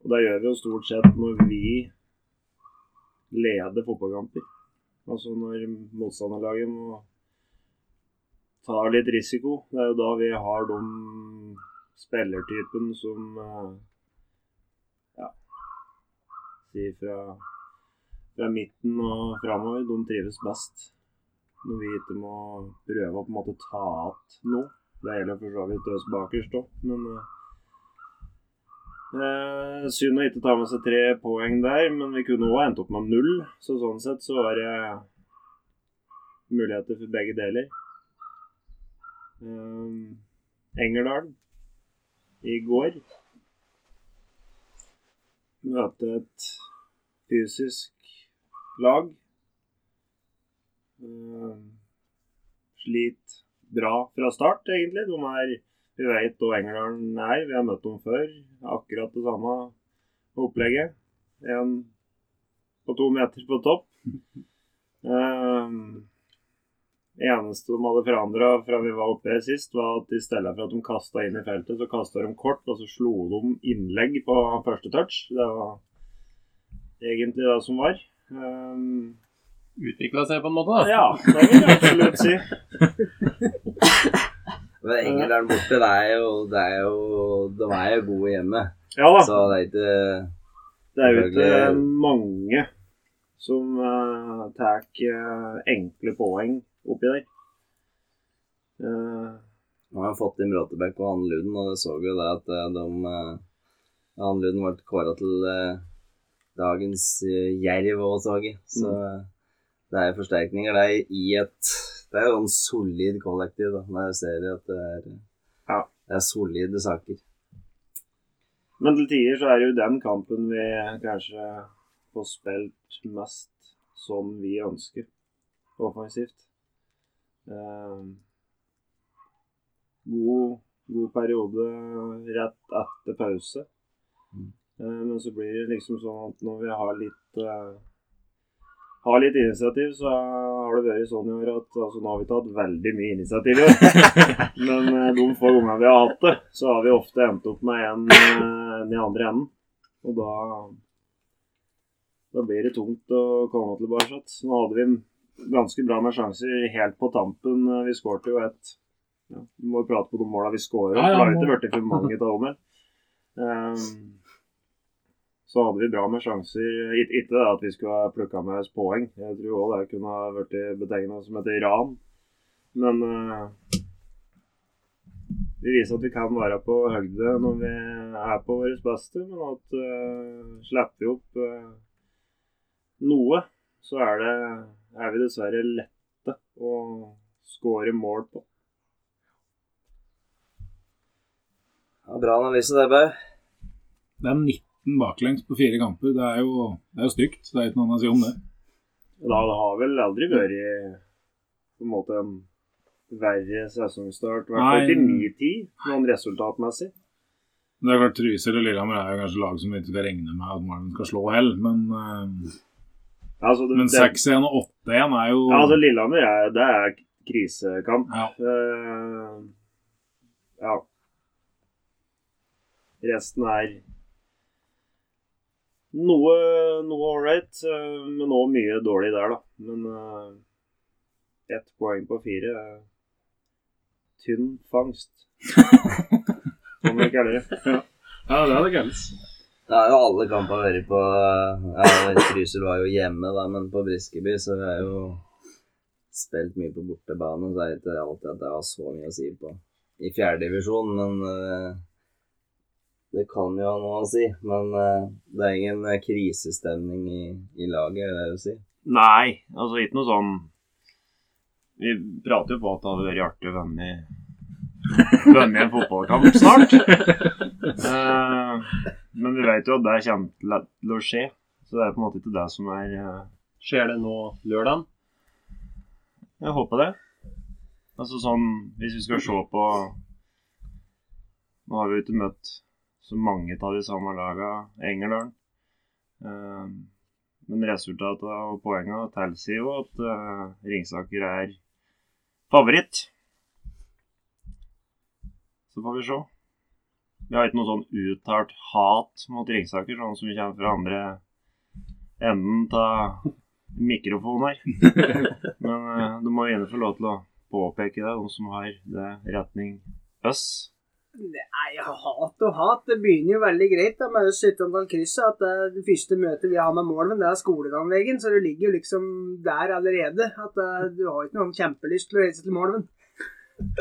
Og det gjør vi jo stort sett når vi leder fotballkamper. Altså når motstanderlaget må ta litt risiko. Det er jo da vi har de spillertypen som eh, ja, si fra, fra midten og framover, de trives best. Når vi ikke må prøve å på en måte ta igjen noe. Det gjelder for så vidt oss bakerst òg, men eh, Synd å ikke ta med seg tre poeng der, men vi kunne òg endt opp med null. Så sånn sett så var det muligheter for begge deler. Eh, Engerdal i går møte et fysisk lag. Um, slit bra fra start, egentlig. De er, vi vet hva Engerdalen er. Vi har møtt dem før. Akkurat det samme opplegget. En på to meter på topp. Um, eneste de hadde forandra fra vi var oppe her sist, var at i stedet for at de kasta inn i feltet, så kasta de kort, og så slo de innlegg på første touch. Det var egentlig det som var. Um, Utvikla seg på en måte, da. ja, det vil jeg absolutt si. Men Engerdalen borte, det er jo, det er jo De er jo gode hjemme. Ja da. Så det er ikke Det er jo ikke mange som uh, tar uh, enkle poeng oppi der. Uh, Nå har jeg fått inn Bråtebekk og Anne Luden, og det så jo det at de Anne Luden ble kåra til dagens jerv og toget. Så eh, det er forsterkninger. Det er i et Det er jo en solid kollektiv, da, når jeg ser at det er, Ja. det er solide saker. men til tider så er det jo den kampen vi kanskje får spilt mest som vi ønsker offensivt. Eh, god, god periode rett etter pause. Eh, men så blir det liksom sånn at når vi har litt eh, har litt initiativ, så har det vært sånn i år at altså, nå har vi tatt veldig mye initiativ i år. Men eh, de få gangene vi har hatt det, så har vi ofte endt opp med en, eh, en i andre enden. Og da, da blir det tungt å komme tilbake. Nå hadde vi ganske bra med sjanser helt på tampen. Vi skårte jo et ja, Vi må jo prate på de måla vi skårer. Ja, ja, det har jo må- ikke for mange av dem. her. Så hadde vi bra med sjanser. Ik ikke det at vi skulle ha plukka med oss poeng. Jeg tror òg det kunne ha blitt betegna som et ran. Men uh, vi viser at vi kan være på høgde når vi er på vårt beste. Men at uh, slipper vi opp uh, noe, så er, det, er vi dessverre lette å skåre mål på. Ja, bra analyse, det, Bau. Det er 19 baklengs på fire kamper. Det er jo, det er jo stygt. Det er ikke noe å si om det. Da det har vel aldri vært på en måte en verre sesongstart. I hvert fall ikke i min tid, noen resultatmessig. Det er klart Trysil og Lillehammer er jo kanskje lag som vi ikke skal regne med at Malmen skal slå hell, men, uh, Altså, det, men 6-1 og 8-1 er jo Ja, altså Lillehammer er, det er krisekamp. Ja. Uh, ja. Resten er noe noe ålreit, uh, men òg mye dårlig der, da. Men uh, ett poeng på fire er tynn fangst. Kan vi er det. Ja, det er det galt. Det har jo alle kamper vært på ja, Trysil var jo hjemme, da, men på Briskeby så vi har jo spilt mye på bortebane. Så er det ikke alltid at det har så mye å si på i fjerdedivisjon, men eh, det kan jo ha noe å si. Men eh, det er ingen eh, krisestemning i, i laget, er det det du sier? Nei, altså ikke noe sånn Vi prater jo på at det hadde vært artig å vende i en fotballkamp snart. uh, men vi vet jo at det kommer til å- skje. Så det er på en måte ikke det som er uh... Skjer det nå lørdag? Jeg håper det. Altså sånn Hvis vi skal se på Nå har vi jo ikke møtt så mange av de samme lagene Engerdalen. Eh, men resultatet og poengene tilsier jo at eh, Ringsaker er favoritt. Så får vi se. Vi har ikke noe sånn uttalt hat mot Ringsaker, sånn som kommer fra andre enden av mikrofonen her. Men eh, du må gjerne få lov til å påpeke det, de som har det retning øss. Nei, hat og hat. Det begynner jo veldig greit da med Syttendal-krysset. At det, er det første møtet vi har med Målven, det er skoleanleggen. Så du ligger jo liksom der allerede. At det, du har ikke noen kjempelyst til å reise til Målven.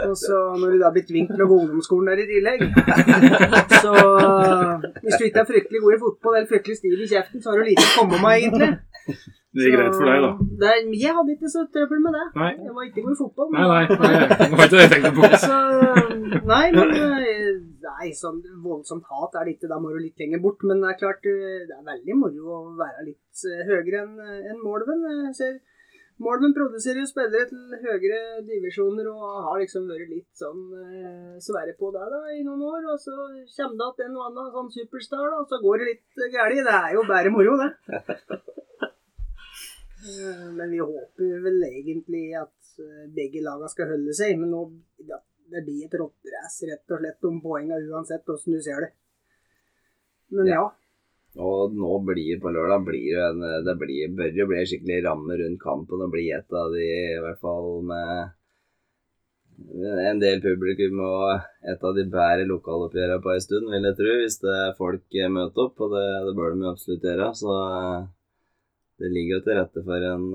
Og så når du da blir tvunget til å gå ungdomsskolen der i tillegg Så hvis du ikke er fryktelig god i fotball eller fryktelig stiv i kjeften, så har du lite å komme med, egentlig. Det gikk greit for deg, da. Det, er- jeg hadde ikke så trøbbel med det. Nei. Jeg var ikke god i fotball. Nei, nei, nei, det var ikke det jeg tenkte på. Så, nei, men eh, Nei, sånn voldsomt hat er det ikke. Da må du litt lenger bort. Men det er klart, eh, det er veldig moro å være litt eh, høyere enn en Målven. Jeg ser Målven produserer jo spillere til høyere divisjoner og har liksom vært litt sånn eh, sverre på det da i noen år. Og så kommer det igjen en og annen sånn superstar, da, og så går det litt galt. Det er jo bare moro, det. Men vi håper vel egentlig at begge lagene skal holde seg. Men nå ja, det blir et rotterace rett og slett om poenga uansett hvordan du ser det. Men ja. Og nå blir på lørdag blir det en, det blir, bør jo bli skikkelig ramme rundt kampen og bli et av de, i hvert fall med en del publikum og et av de bedre lokaloppgjørene på en stund, vil jeg tro, hvis det er folk møter opp. Og det, det bør de jo absolutt gjøre. Så det ligger jo til rette for en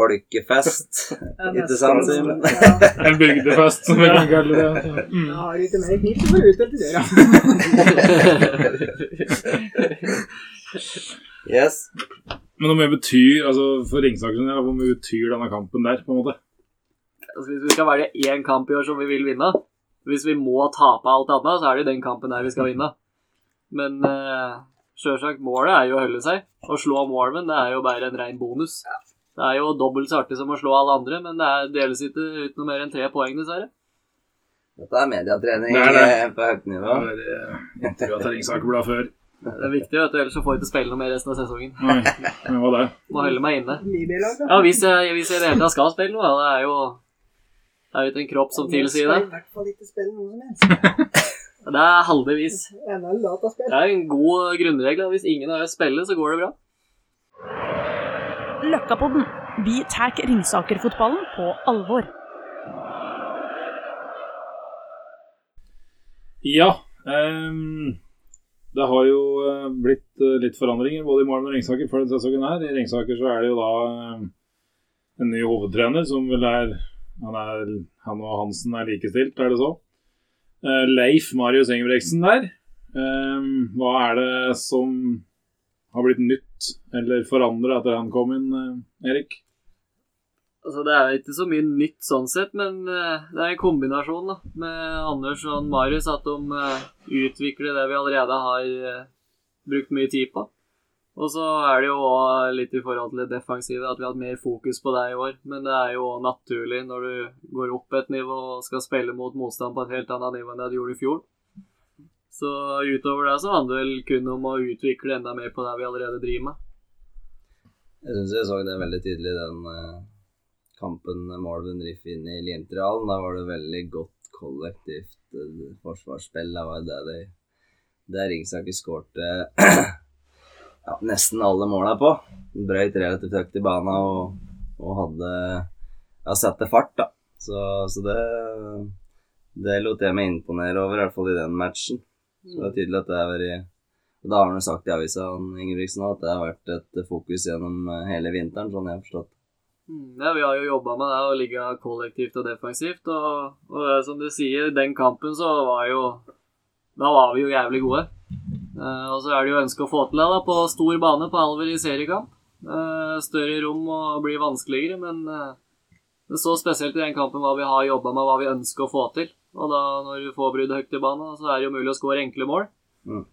folkefest. Ikke sant, Simen? En bygdefest, som vi kan kalle det. Mm. har du ikke mer kniv, så får du utdelt etter døra. Yes. Men hvor mye betyr, altså for Ringsaker ja, hvor mye betyr denne kampen der, på en måte? Altså, hvis vi skal velge én kamp i år som vi vil vinne Hvis vi må tape alt annet, så er det den kampen der vi skal vinne. Men uh, sjølsagt, målet er jo å holde seg. Å slå Morven det er jo bare en ren bonus. Det er jo dobbelt så artig som å slå alle andre, men det er, deles ikke ut noe mer enn tre poeng, dessverre. Dette er mediatrening Det er det. eh, på høyt nivå. Ja, det er intervju av Ringsaker-blad før. Det er viktig, vet du, ellers så får jeg ikke spille noe mer resten av sesongen. Nei, det det? Må holde meg inne. Ja, hvis jeg, hvis jeg i det hele tatt skal spille noe, da, det er jo Det er jo ikke en kropp som tilsier det. i hvert fall ikke spille noe som helst. Det er heldigvis. Det er en god grunnregel. Hvis ingen av oss spiller, så går det bra. Løkkapodden. Vi tar Ringsaker-fotballen på alvor. Ja, Um, det har jo eh, blitt eh, litt forandringer både i Malm og Ringsaker før denne sesongen her. I Ringsaker så er det jo da eh, en ny hovedtrener som vel er han, er han og Hansen er likestilt, er det så? Uh, Leif Marius Engebreksen der. Um, hva er det som har blitt nytt eller forandra etter han kom inn, eh, Erik? Altså, Det er ikke så mye nytt sånn sett, men eh, det er en kombinasjon da, med Anders og Marius at de eh, utvikler det vi allerede har brukt mye tid på. Og så er det jo òg litt i forhold til det defensive at vi har hatt mer fokus på det i år. Men det er jo naturlig når du går opp et nivå og skal spille mot motstand på et helt annet nivå enn det du gjorde i fjor. Så utover det så handler det vel kun om å utvikle enda mer på det vi allerede driver med. Jeg syns jeg så det veldig tydelig den uh, kampen Marvin Riff inn i Limtrialen. Da var det veldig godt kollektivt uh, forsvarsspill. Da var det de Der Ringsaker skårte ja, nesten alle måla på. Brøyt relativt høyt i bana og, og hadde ja, satte fart, da. Så, så det det lot jeg meg imponere over, i hvert fall i den matchen. Så det er tydelig at det har vært Da har han jo sagt i avisa Ingebrigtsen, at det har vært et fokus gjennom eh, hele vinteren, sånn jeg har forstått. Mm, Ja, vi har jo jobba med det å ligge kollektivt og defensivt. Og, og er som du sier, den kampen så var jo Da var vi jo jævlig gode. Eh, og så er det jo ønske å få til det da, på stor bane på Alver i seriekamp. Eh, større rom og blir vanskeligere, men eh, det så spesielt i den kampen hva vi har jobba med, hva vi ønsker å få til. Og da når du får brudd høyt i banen, så er det jo mulig å skåre enkle mål. Mm.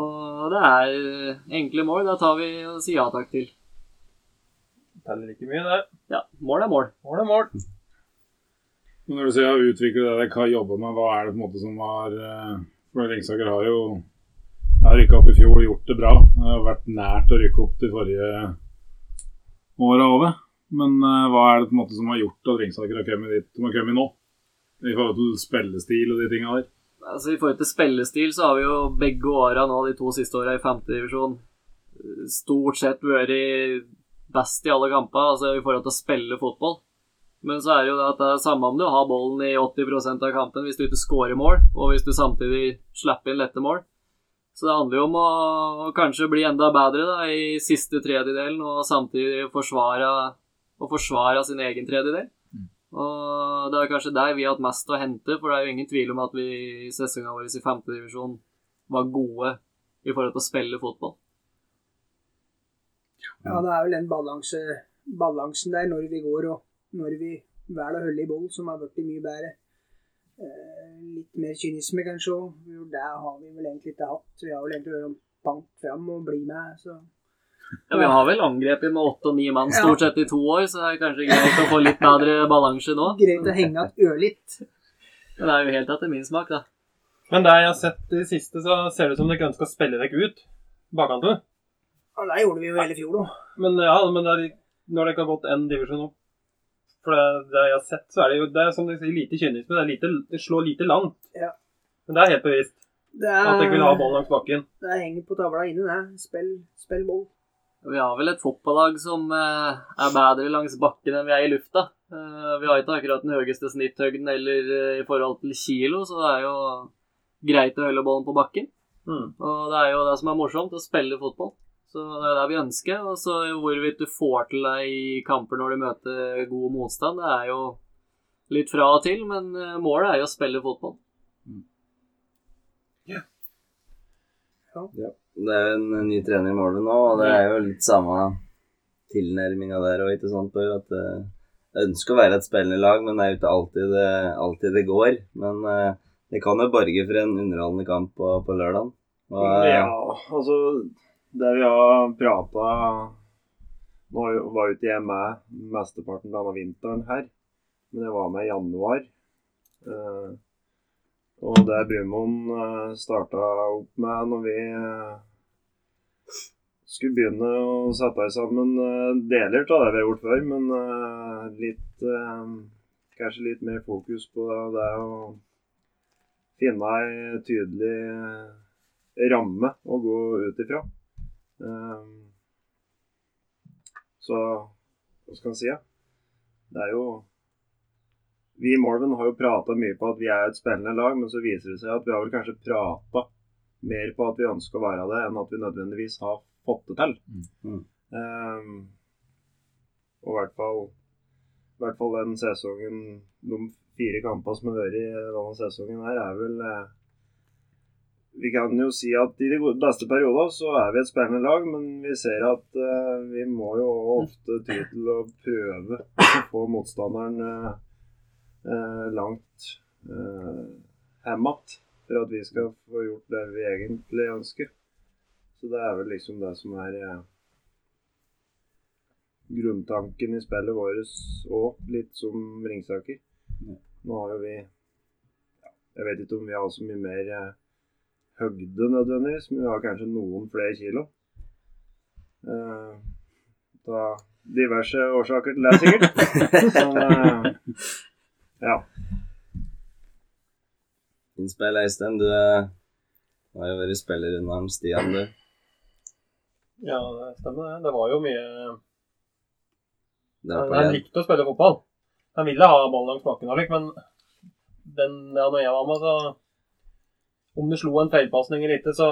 Og det er eh, enkle mål. Da tar vi og sier ja takk til. Det Teller ikke mye, det. Ja, mål er mål. Mål er mål. Men Når du sier å utvikle det dere har jobba med, hva er det på en måte som har eh, For Ringsaker har jo har rykka opp i fjor og gjort det bra. Det har vært nært å rykke opp de forrige åra òg. Men uh, hva er det på en måte som har gjort at Ringsaker har kommet dit de har kommet nå? I forhold til spillestil og de tinga der. Altså I forhold til spillestil så har vi jo begge åra nå, de to siste åra i femtedivisjon, stort sett vært best i alle kamper, altså i forhold til å spille fotball. Men så er det jo det at det er samme om du har bollen i 80% av kampen hvis du ikke scorer mål, og hvis du samtidig slipper inn lette mål. Så det handler jo om å kanskje bli enda bedre da, i siste tredjedelen, og samtidig forsvare, og forsvare sin egen tredjedel. Og det er kanskje der vi har hatt mest å hente, for det er jo ingen tvil om at vi i sesongen vår i femtedivisjon var gode i forhold til å spille fotball. Ja, det er vel den balanse, balansen der når vi går og når vi velger å holde i boll, som har blitt mye bedre. Eh, litt mer kynisme kanskje òg. Det har vi vel egentlig ikke hatt. Vi har vel egentlig vært bank fram og bli med. så... Ja, Vi har vel angrepet med åtte og ni mann stort sett i to år, så det er kanskje greit å få litt bedre balanse nå. Greit å henge igjen ørlitt. Men det er jo helt etter min smak, da. Men det jeg har sett i det siste, så ser det ut som dere ønsker å spille dere ut bakhandel. Ja, det gjorde vi jo hele fjor, da. Men ja, men det er, når dere har gått én divisjon opp For det, det jeg har sett, så er det jo det er som de sier, lite kynisme. Det, er lite, det slår lite langt. Ja. Men det er helt bevisst Det at dere vil ha ballen langs bakken. Det henger på tavla inne, det. Spill, spill boll. Vi har vel et fotballag som eh, er bedre langs bakken enn vi er i lufta. Eh, vi har ikke akkurat den høyeste snitthøgden eller eh, i forhold til kilo, så det er jo greit å holde ballen på bakken. Mm. Og det er jo det som er morsomt, å spille fotball. Så det er det vi ønsker. Og så hvorvidt du får til deg i kamper når du møter god motstand, det er jo litt fra og til, men målet er jo å spille fotball. Det er jo en ny trener i målet nå, og det er jo litt samme tilnærminga der òg, ikke sant? At eh, jeg ønsker å være et spillende lag, men det er jo ikke alltid det, alltid det går. Men eh, det kan jo borge for en underholdende kamp på, på lørdag. Ja, altså Det vi har prata Nå var jo ikke jeg med mesteparten av vinteren her, men jeg var med i januar. Eh, og det Brumund starta opp med når vi skulle begynne å sette sammen eh, deler av det vi har gjort før, men eh, litt eh, Kanskje litt mer fokus på det, å finne ei tydelig ramme å gå ut ifra. Så hva skal en si? Det er jo Vi i Morven har jo prata mye på at vi er et spennende lag, men så viser det seg at vi har vel kanskje prata mer på at vi ønsker å være det, enn at vi nødvendigvis har fått det til. Mm. Um, og i hvert fall i hvert fall den sesongen De fire kampene som har vært i denne sesongen her, er vel eh, Vi kan jo si at i de beste perioder så er vi et spennende lag, men vi ser at uh, vi må jo ofte ty til å prøve å få motstanderen uh, eh, langt uh, hemmet for at vi skal få gjort det vi egentlig ønsker. Så det er vel liksom det som er eh, grunntanken i spillet vårt òg, litt som Ringsaker. Nå har jo vi Jeg vet ikke om vi har så mye mer eh, høgde nødvendigvis, men vi har kanskje noen flere kilo. Eh, da diverse årsaker til det, sikkert. Men eh, ja. Innspill, Øystein. Du eh, har jo vært spiller under Stian, du. Ja, det stemmer det. Det var jo mye på Han likte å spille fotball. Han ville ha ball langs bakken, men den, ja, når jeg var med, så Om du slo en feilpasning eller ikke, så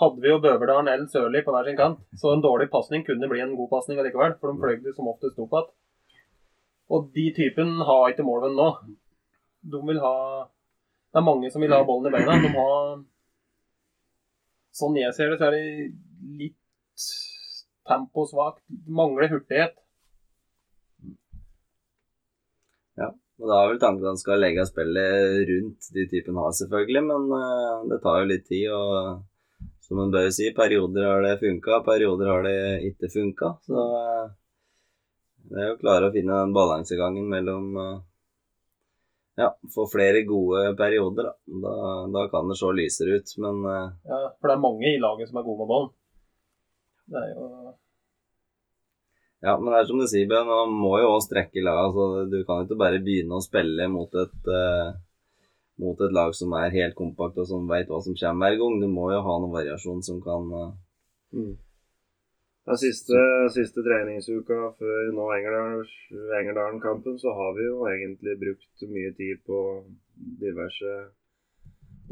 hadde vi jo Bøverdalen eller Sørli på hver sin kant. Så en dårlig pasning kunne bli en god pasning allikevel, for de fløy det som oftest opp igjen. Og de typen har ikke Morven nå. De vil ha Det er mange som vil ha ballen i beina. De har Sånn jeg ser det, så er det litt temposvakt. Mangler hurtighet. Ja. Og da er vel tanken at han skal legge spillet rundt de typen har, selvfølgelig, men eh, det tar jo litt tid. Og som en bør si, perioder har det funka, perioder har det ikke funka. Så eh, det er jo å klare å finne den balansegangen mellom eh, Ja, få flere gode perioder, da. Da, da kan det se lysere ut, men Ja, for det er mange i laget som er gode med ballen. Det er jo Ja, men det er som du sier, Bjørn, man må jo også strekke laget. Altså, du kan jo ikke bare begynne å spille mot et, uh, mot et lag som er helt kompakt og som veit hva som kommer hver gang. Du må jo ha noen variasjon som kan uh... Mm. Den siste, siste treningsuka før nå Engerdalen- Engerdalen-kampen, så har vi jo egentlig brukt mye tid på diverse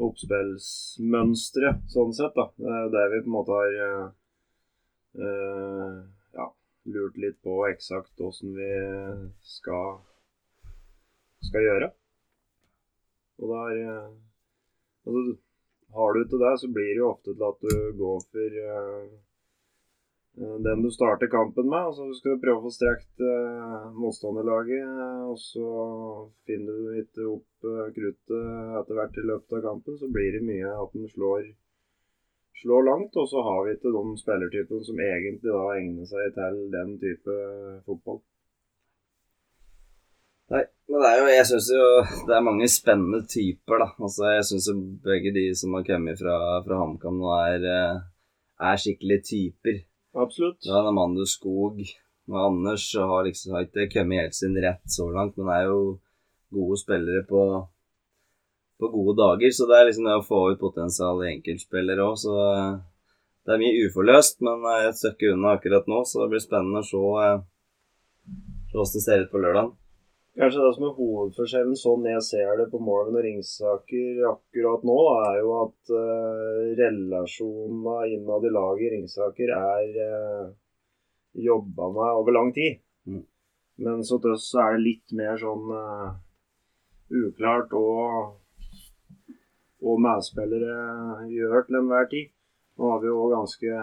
oppspillsmønstre, sånn sett. da. Det er Der vi på en måte har eh, ja, lurt litt på eksakt åssen vi skal, skal gjøre. Og der eh, altså, Har du til det, så blir det jo ofte til at du går for eh, eh, den du starter kampen med. og så skal du prøve å få strekt eh, motstanderlaget. eh, Og så finner du ikke opp eh, kruttet etter hvert i løpet av kampen, så blir det mye at den slår, slår langt. Og så har vi ikke de spillertypene som egentlig da egner seg til den type fotball. Nei, men det er jo, jeg syns jo det er mange spennende typer, da. Altså, jeg syns jo begge de som har kommet fra, fra HamKam nå, er, eh, er skikkelige typer. Absolutt. Ja, Mandus Skog og Anders har liksom har ikke kommet helt sin rett så langt, men er jo gode spillere på, på gode dager. Så det er liksom det å få ut potensial i enkeltspillere òg, så eh, det er mye uforløst. Men jeg er et stykke unna akkurat nå, så det blir spennende å se eh, se hvordan det ser ut på lørdag. Kanskje det som er hovedforskjellen, sånn jeg ser det på Morven og Ringsaker akkurat nå, er jo at uh, relasjonene innad i laget i Ringsaker er uh, jobba med over lang tid. Mm. Men så til oss er det litt mer sånn uh, uklart og og medspillere gjør til enhver tid. Nå har vi jo ganske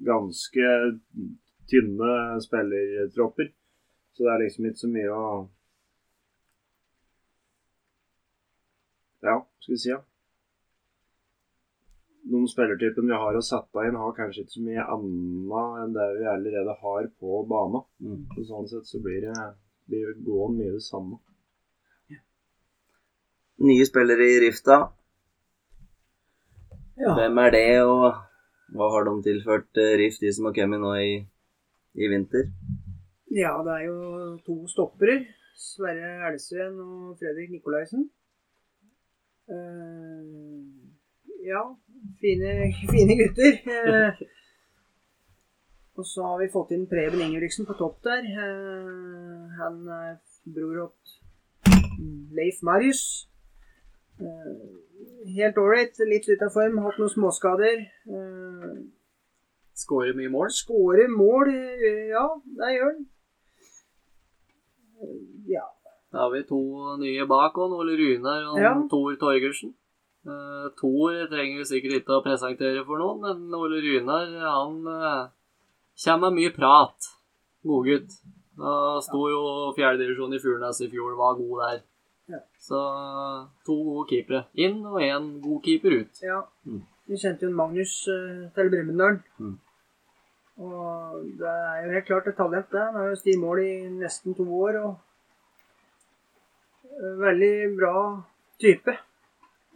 ganske tynne spillertropper. Så det er liksom ikke så mye å Ja, skal vi si, ja. Noen spillertyper vi har å sette inn, har kanskje ikke så mye annet enn det vi allerede har på banen. Mm. Så sånn sett så blir det, blir det gående mye det samme. Nye spillere i Rifta. Ja. Hvem er det, og hva har de tilført eh, Rift, de som har kommet nå i, i vinter? Ja, det er jo to stoppere. Sverre Elsveen og Fredrik Nikolaisen. Eh, ja, fine, fine gutter. Eh, og så har vi fått inn Preben Ingebrigtsen på topp der. Han er bror til Leif Marius. Eh, helt ålreit, litt ute av form, hatt noen småskader. Eh, Skårer mye mål. Skårer mål, ja, det gjør han. Eh, Ja. Da har vi to nye bak og Ole Runar og Ja. Tor Torgersen. Uh, Tor trenger vi sikkert ikke å presentere for noen, men Ole Runar han uh, kommer med mye prat. Godgutt. Han sto jo fjerdedivisjon i Furnes i fjor, var god der. Ja. Så to gode keepere inn og én god keeper ut. Ja. Mm. Vi kjente jo en Magnus uh, til Brumunddal. Mm. Og det er jo helt klart et talent, det. Han har jo stått i mål i nesten to år. og eh, Veldig bra type.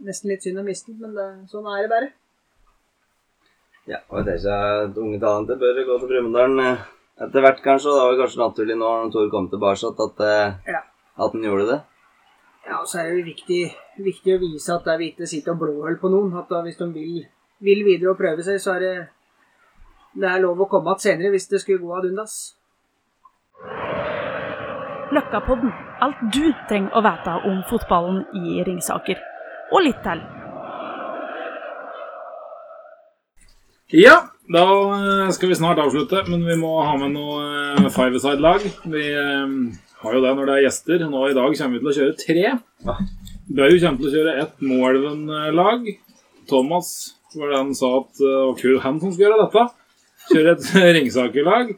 Nesten litt synd å miste den, men det, sånn er det bare. Ja, og jeg tenker at unge talenter bør gå til Brumunddal eh, etter hvert, kanskje. Og det var kanskje naturlig nå når Tor kom tilbake at, eh, Ja. at han gjorde det. Ja, og så er det jo viktig, viktig å vise at der vi ikke sitter og blåholder på noen. At da hvis de vil, vil videre og prøve seg, så er det det er lov å komme igjen senere hvis det skulle gå ad undas. Løkkapodden. Alt du trenger å vite om fotballen i Ringsaker. Og litt til. Ja, da eh, skal vi snart avslutte, men vi må ha med noe eh, five-side-lag. Vi eh, har jo det når det er gjester. Nå i dag kommer vi til å kjøre tre. Bøy kommer til å kjøre ett Moelven-lag. Thomas var det han sa at det var han som skulle gjøre dette. Kjøre et Ringsaker-lag.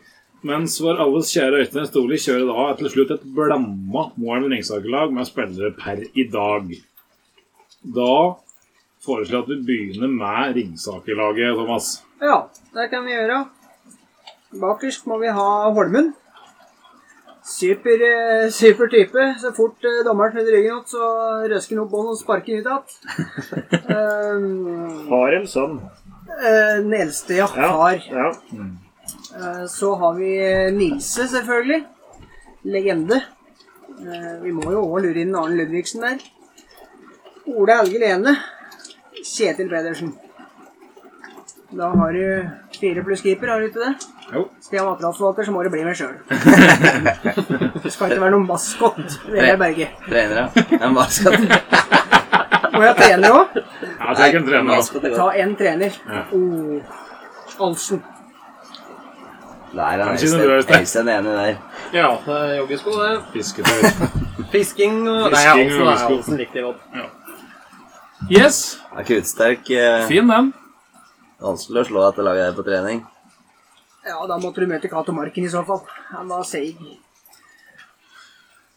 Mens vår alles kjære Øystein Storli kjører da til slutt et blanda Moelven Ringsaker-lag med spillere per i dag. Da foreslår jeg at vi begynner med Ringsaker-laget, Thomas. Ja, det kan vi gjøre. Bakerst må vi ha Holmen. Super, eh, super type. Så fort eh, dommeren snudde ryggen opp, så røsker han opp bånd og sparker ut igjen. um, Har en sønn. eh, den eldste, ja. Ja. Far. Ja. Eh, Så har vi Nilse, selvfølgelig. Legende. Eh, Vi må jo òg lure inn Arne Ludvigsen der. Ole Helge Lene. Kjetil Pedersen. Da har du fire pluss keeper, har du ikke det? Jo. Stian jeg så må du bli meg sjøl. Det skal ikke være noen maskot. Det er Berge. Trener, Trenere. En maskot. Må jeg ha trener òg? Ja, trenger ikke en trener. Er Ta en trener. Ja. Oh. Olsen. Der er Øystein enig der. Ja, det er joggesko, det. Fisketøy. Fisking og Nei, joggesko. Halsen likte det godt. Yes, Akuttsterk. eh, fin den. Vanskelig å slå dette laget her på trening. Ja, da måtte du møte Cato Marken i så fall. Han var seig.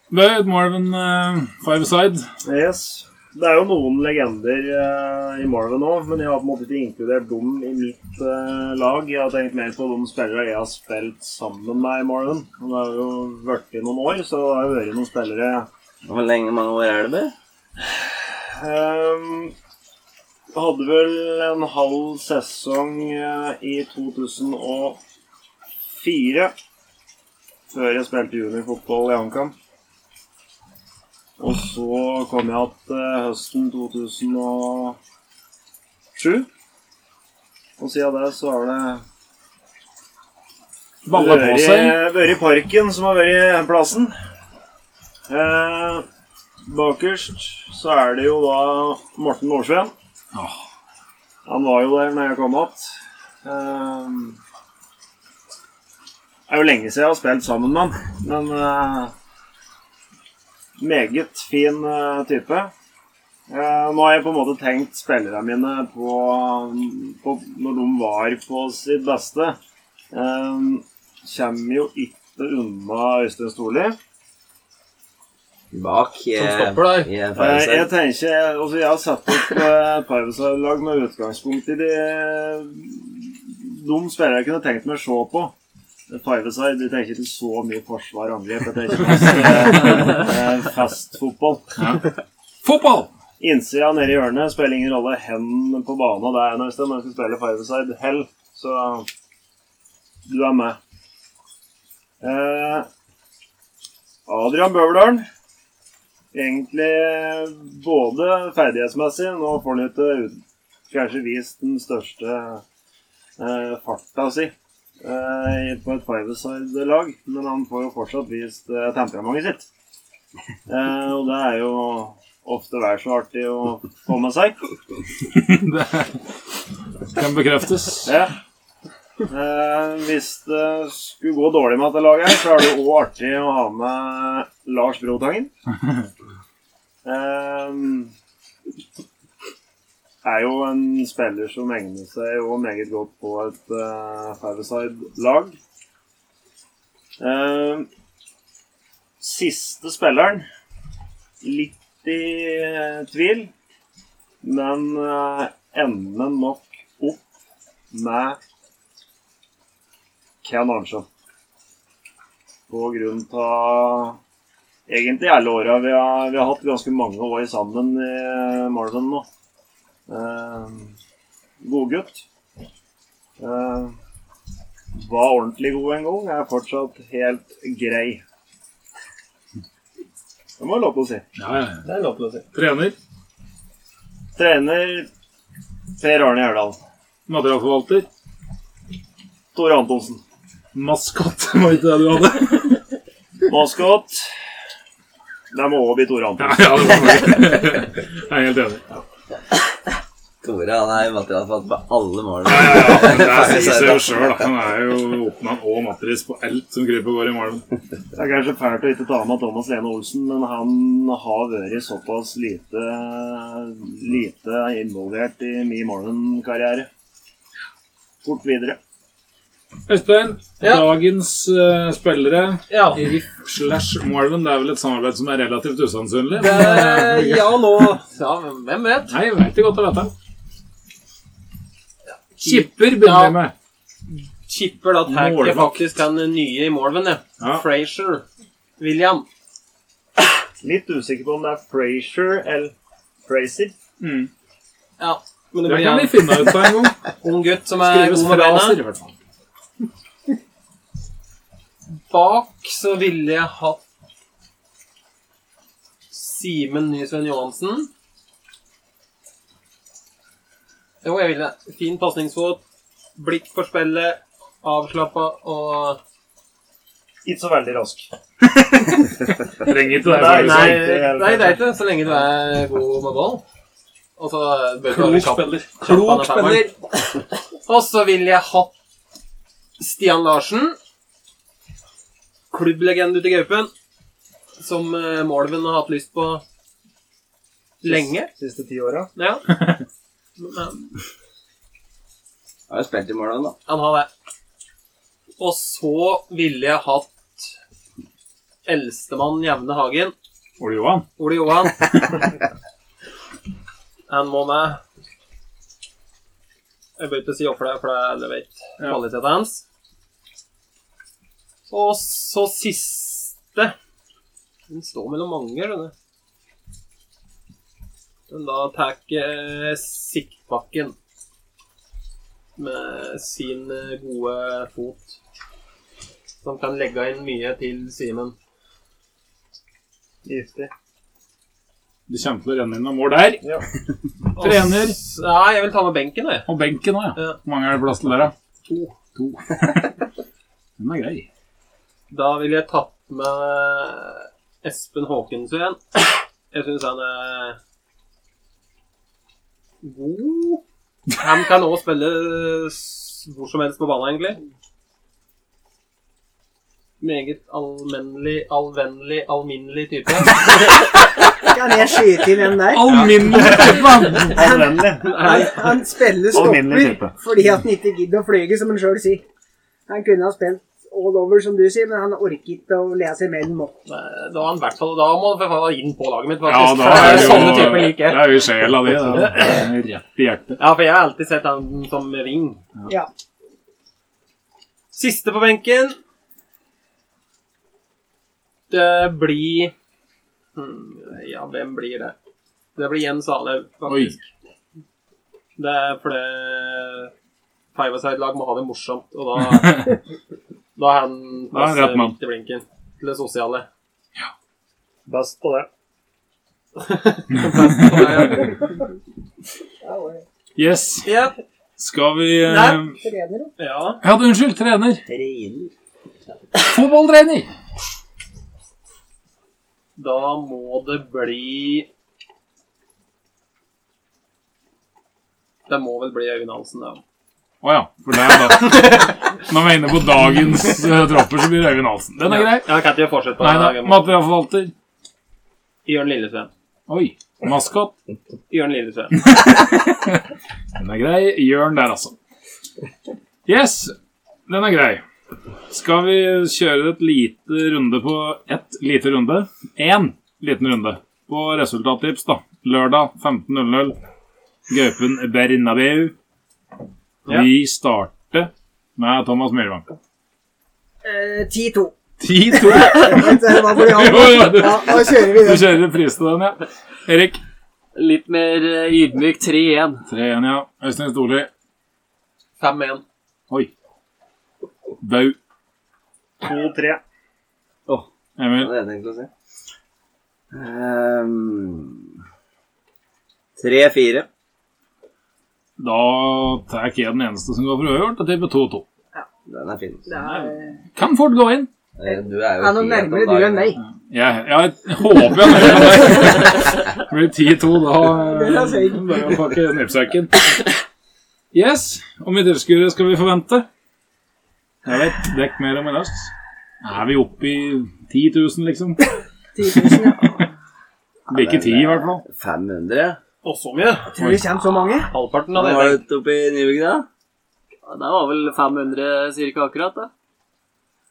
Bøyd, Marvin, uh, five-side. Yes. Det er jo noen legender uh, i Marvin nå, men jeg har på en måte ikke inkludert dem i mitt uh, lag. Jeg har tenkt mer på de spillere jeg har spilt sammen med i Marvin. Det har jo vært i noen år, så det har jo vært noen spillere Hvor lenge mange år er det? Ehm, Jeg hadde vel en halv sesong eh, i 2004 før jeg spilte juniorfotball i HamKam. Og så kom jeg igjen høsten 2007. Og siden det så har det Balla på seg. vært i parken som har vært plassen. Eh, bakerst så er det jo da Morten Norsveen. Åh. Han var jo der når jeg kom opp. Eh, det er jo lenge siden jeg har spilt sammen med han, men uh, meget fin uh, type. Uh, nå har jeg på en måte tenkt spillerne mine på, på når de var på sitt beste. Uh, kommer jo ikke unna Øystein Storli. Bak i Som stopper der. i Eh, jeg tenker, altså jeg har satt opp eh, Pirates-lag med utgangspunkt i de de spillerne jeg kunne tenkt meg å se på. Five-a-side, de tenker ikke så mye forsvar og angrep. Jeg tenker mest eh, eh. Fotball! Innsida nede i hjørnet spiller ingen rolle. Hen på banen det er når du skal spille five-a-side. Hell, så du er med. Eh, Adrian Bøverdalen. Egentlig både ferdighetsmessig Nå får han ikke kanskje vist den største eh, farta si eh, på et five-side-lag, men han får jo fortsatt vist eh, temperamentet sitt. Eh, og det er jo ofte vel så artig å få med seg. Det kan bekreftes. Ja. Eh, hvis det skulle gå dårlig med dette laget, så er det òg artig å ha med Lars Brotangen. Eh, er jo en spiller som egner seg jo meget godt på et uh, Five-side-lag. Eh, siste spilleren litt i eh, tvil, men uh, ender nok opp med Ken Arntzen. På grunn av egentlig alle åra vi, har- vi har hatt ganske mange år sammen i Marvin nå. Eh, Godgutt. Eh, var ordentlig god en gang, er fortsatt helt grei. Det må jeg lov til å si. Ja, ja, ja. Det er lov til å si. Trener. Trener Per Arne Gjerdal. Materialforvalter. Tore Antonsen. Maskot, var ikke det du hadde? Maskott. Det må òg bli Tore Antonsen. ja, ja. Jeg er helt enig. Tore han er materialforfatter på alle målene. Ja, ja, ja. Det sier seg jo sjøl. Han er jo oppmann og matris på alt som kryper og går i Malmen. Det er kanskje fælt å ikke ta med Thomas Lene Olsen, men han har vært såpass lite, lite involvert i min Marlon-karriere. Fort videre. Øystein, Ja. dagens uh, spillere Ja. i Riff slash Marvin, det er vel et samarbeid som er relativt usannsynlig? Det, Men, eh, ja, nå Ja, hvem vet? Nei, jeg vet ikke godt å vite. Kipper begynner Ja. vi med. Chipper da tar jeg faktisk den nye i Marvin, ja. Ja. Frazier. William. Litt usikker på om det er Frazier eller Frazier. Mm. Ja. Men det Det kan vi finne ut av en gang. ung gutt som er Skrives god med beina. Bak så ville jeg hatt Simen Nysven Johansen. Jo, jeg ville fin pasningsfot, blikk for spillet, avslappa og Ikke så veldig rask. Trenger ikke det. Nei, nei, sånn. nei, det er ikke så lenge du er god med ball. Og så bør du være Klok spiller. Klok spiller. Og så ville jeg hatt Stian Larsen. Klubblegende ute i Gaupen. Som eh, Molven har hatt lyst på lenge. Siste ti åra. Ja. Men, Har jo spilt i mål, da. Han har det. Og så ville jeg hatt eldstemann Jevne Hagen. Ole Johan. Ole Johan. Han må med. Jeg bør ikke si hvorfor det, for det alle vet Ja. kvaliteten hans. Og så siste Den står mellom mange, denne. Den da tar eh, Siktbakken med sin eh, gode fot. Som kan legge inn mye til Simen. Giftig. Det kommer til å renne inn noen mål der. Ja. Trener. Ja, jeg vil ta med benken, jeg. Og benken òg, ja. Ja. Hvor mange er det plass til der, da? To. To. Den er grei. Da ville jeg tatt med Espen Håkensveen. Jeg syns han er god. Han kan òg spille hvor som helst på banen, egentlig. Meget allmennlig, allvennlig, alminnelig type. Kan jeg skyte inn en der? Alminnelig type! Anvendelig. Han, han spiller stopper fordi at han ikke gidder å flyge, som han sjøl sier. Han kunne ha spilt all over, som du sier, men han orker ikke å lese mer enn nok. Da han i hvert fall Da må han få inn på laget mitt, faktisk. Ja, da er det jo, sånne typer liker det er jo sjela di. Det rett i hjertet. Ja, for jeg har alltid sett han som ring. Ja. Siste på benken. Det blir hmm, Ja, hvem blir det? Det blir Jens Alev, faktisk. Det er fordi Five-a-side-lag må ha det morsomt, og da Da er han mann. midt i blinken. Til det sosiale. Ja. Best på det. Best på det Yes. Yep. Skal vi uh... Nei. Trener, ja. Ja, unnskyld. Trener. Trener. Fotballtrener. Da må det bli Det må vel bli Øyvind Hansen, da. Å ja. For det er da Når vi er inne på dagens eh, tropper, så blir det Øyvind Halsen. Den er grei. Ja, kan ikke forskjell på Nei da. Materialforvalter. Jørn Lillesveen. Oi. Maskot. Jørn Lillesveen. Den er grei. Jørn der, altså. Yes. Den er grei. Skal vi kjøre et lite runde på ett lite runde? Én liten runde på resultattips, da. Lørdag 15.00. Gaupen Bernabeu. Ja. Vi starter med Thomas Myrvanka. Eh, 10-2. 10-2. Hva får de ha? Jo, jo, Ja, da kjører vi Du kjører pris til den, ja. Erik. Litt mer eh, ydmyk 3-1. 3-1, ja. Øystein Storli. 5-1. Oi. Bau. 2-3. Emil. Hva hadde jeg tenkt å si. Um, 3-4. Da tar jeg den eneste som går for uavgjort, og tipper 2-2. Ja. Den er fin. Det er, Kan fort gå inn. Eh, Du er jo er noe nærmere du enn meg. Jeg, jeg håper jeg nærmer meg. Blir det 10-2, da Bør jeg bare å pakke nippsekken. Yes. Hvor mye tilskuere skal vi forvente? Jeg vet, dekk mer om i høst. Er vi oppe i 10 000, liksom? 10 000, ja. Blir ikke 10 i hvert fall. 500? Og så mye. Jeg Tror det kommer så mange. Halvparten av det. var det oppe i Nybygd, da? Ja, Det var vel 500 cirka akkurat, da.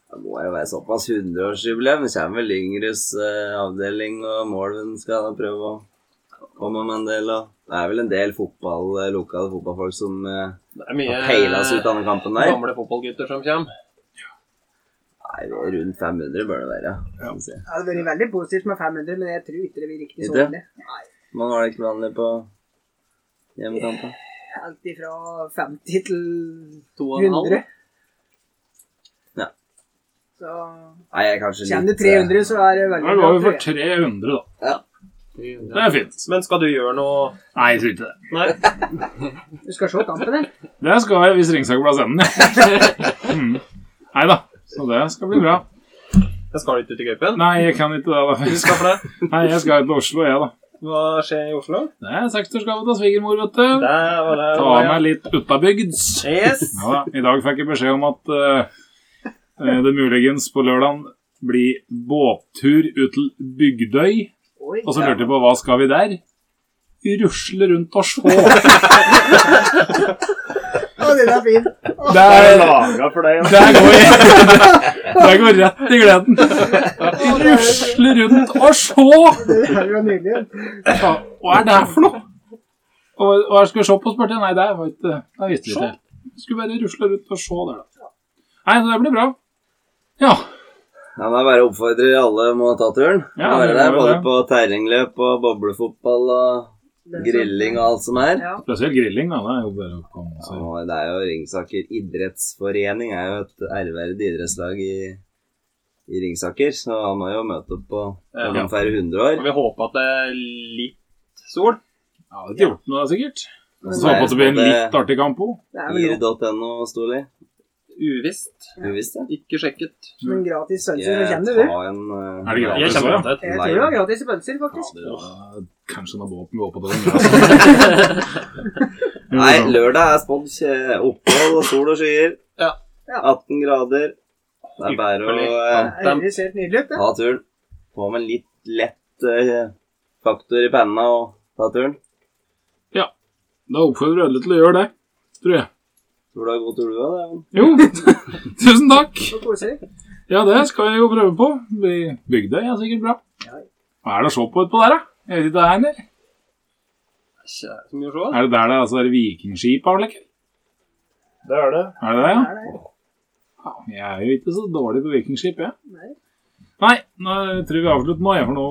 Det må jo være såpass 100-årsjubileum. Det kommer vel Yngres eh, avdeling, og Målven skal da prøve å komme med en del. Og det er vel en del fotball, eh, lokale fotballfolk som mye har peila seg ut av den kampen der. gamle fotballgutter som kommer. Nei, det rundt 500 bør det være. Ja. vi se. Det hadde vært veldig positivt med 500, men jeg tror ikke det blir riktig så. Nei. Man var det ikke vanlig på hjemmekamp? Alt ifra 50 til 100. Ja. Så Nei, jeg er kanskje Kjenner du 300, så er det veldig Da bra. går vi for 300, da. Det er fint. Men skal du gjøre noe Nei, jeg tror ikke det. Nei. Du skal se kampen, eller? Det skal jeg hvis Ringsaker blir sendende. Mm. Nei da. Så det skal bli bra. Jeg skal ikke ut i cupen. Nei, jeg kan ikke det. Du da. skal for det. Nei, jeg skal ut til Oslo, jeg, da. Hva skjer i Oslo? Det er seksårsgave til svigermor, vet du. Der var det. Ta meg litt utabygds. Yes. Ja. I dag fikk jeg beskjed om at eh, det muligens på lørdag blir båttur ut til Bygdøy. Oi. Og så lurte jeg på hva skal vi der? Rusle rundt og se. Å, den er fin. Det er, Laga for deg. det går, det går rett i gleden. Rusle rundt og se. Det. Ja, Hva er det for noe? Og hva skal vi se på, spurte jeg. Nei, det var ikke Det visste vi ikke helt. Skulle bare rusle rundt og se der, da. Nei, det blir bra. Ja. Ja, jeg bare oppfordrer alle må ta turen. Ja, det det, må både det. på terrengløp og boblefotball og Det grilling og alt som er. Ja. Spesielt grilling, da. Det er jo bare å komme seg ja, det er jo Ringsaker idrettsforening er jo et ærverdig idrettslag i, i Ringsaker, så han har jo møtt opp på når han feirer 100 år. Og vi håper at det er litt sol. Ja, det ikke gjort noe, sikkert. Så håper at det blir en litt artig kamp òg. Yr.no er vel bra. Uvisst. ja. Ikke sjekket. Men en gratis pølser, pølse, kjenner du. en eh, Er det gratis? Jeg et Jeg tror det var gratis pølser, faktisk. Ja, det er kanskje når båten går på det. Altså. Nei, lørdag er spons kje- opphold og sol og skyer. Ja. Ja. 18 grader. Det er bare å eh, ta turen. Få med en litt lett eh, faktor i penna og ta turen. Ja. Da oppfordrer alle til å gjøre det, tror jeg. Tror du har god tur, du òg? Jo, tusen takk. Ja, det skal jeg jo prøve på. Vi- Bygdøy er sikkert bra. Hva er det å se på utpå der, da? Ikke det er, eller? Ikke så mye å se. Er det der det er altså, er det vikingskip av, eller? Det er det. Er det det, ja? Det er det. ja? Jeg er jo ikke så dårlig på vikingskip, jeg. Nei. Nei, nå tror jeg vi avslutter nå, for nå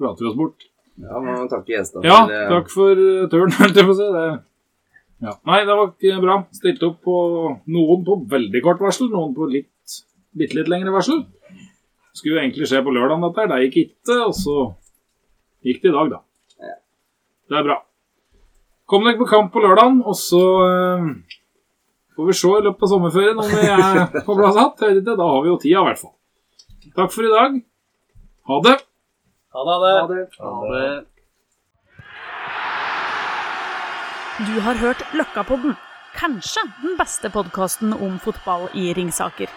prater vi oss bort. Ja, men takk til gjestene Ja, takk for eh, turen, holdt jeg på å si. Det. Ja. Nei, det var ikke bra. Stilte opp på noen på veldig kort varsel, noen på litt, litt, litt lengre varsel. Skulle egentlig skje på lørdag, dette her. Det gikk ikke, og så gikk det i dag, da. Det er bra. Kom dere på kamp på lørdag, og så uh, får vi se i løpet av sommerferien om vi er på plass igjen. Da har vi jo tida, i hvert fall. Takk for i dag. Ha det. Ha det. Ha det. Ha det. Ja, det Du har hørt Løkkapodden, kanskje den beste podkasten om fotball i Ringsaker.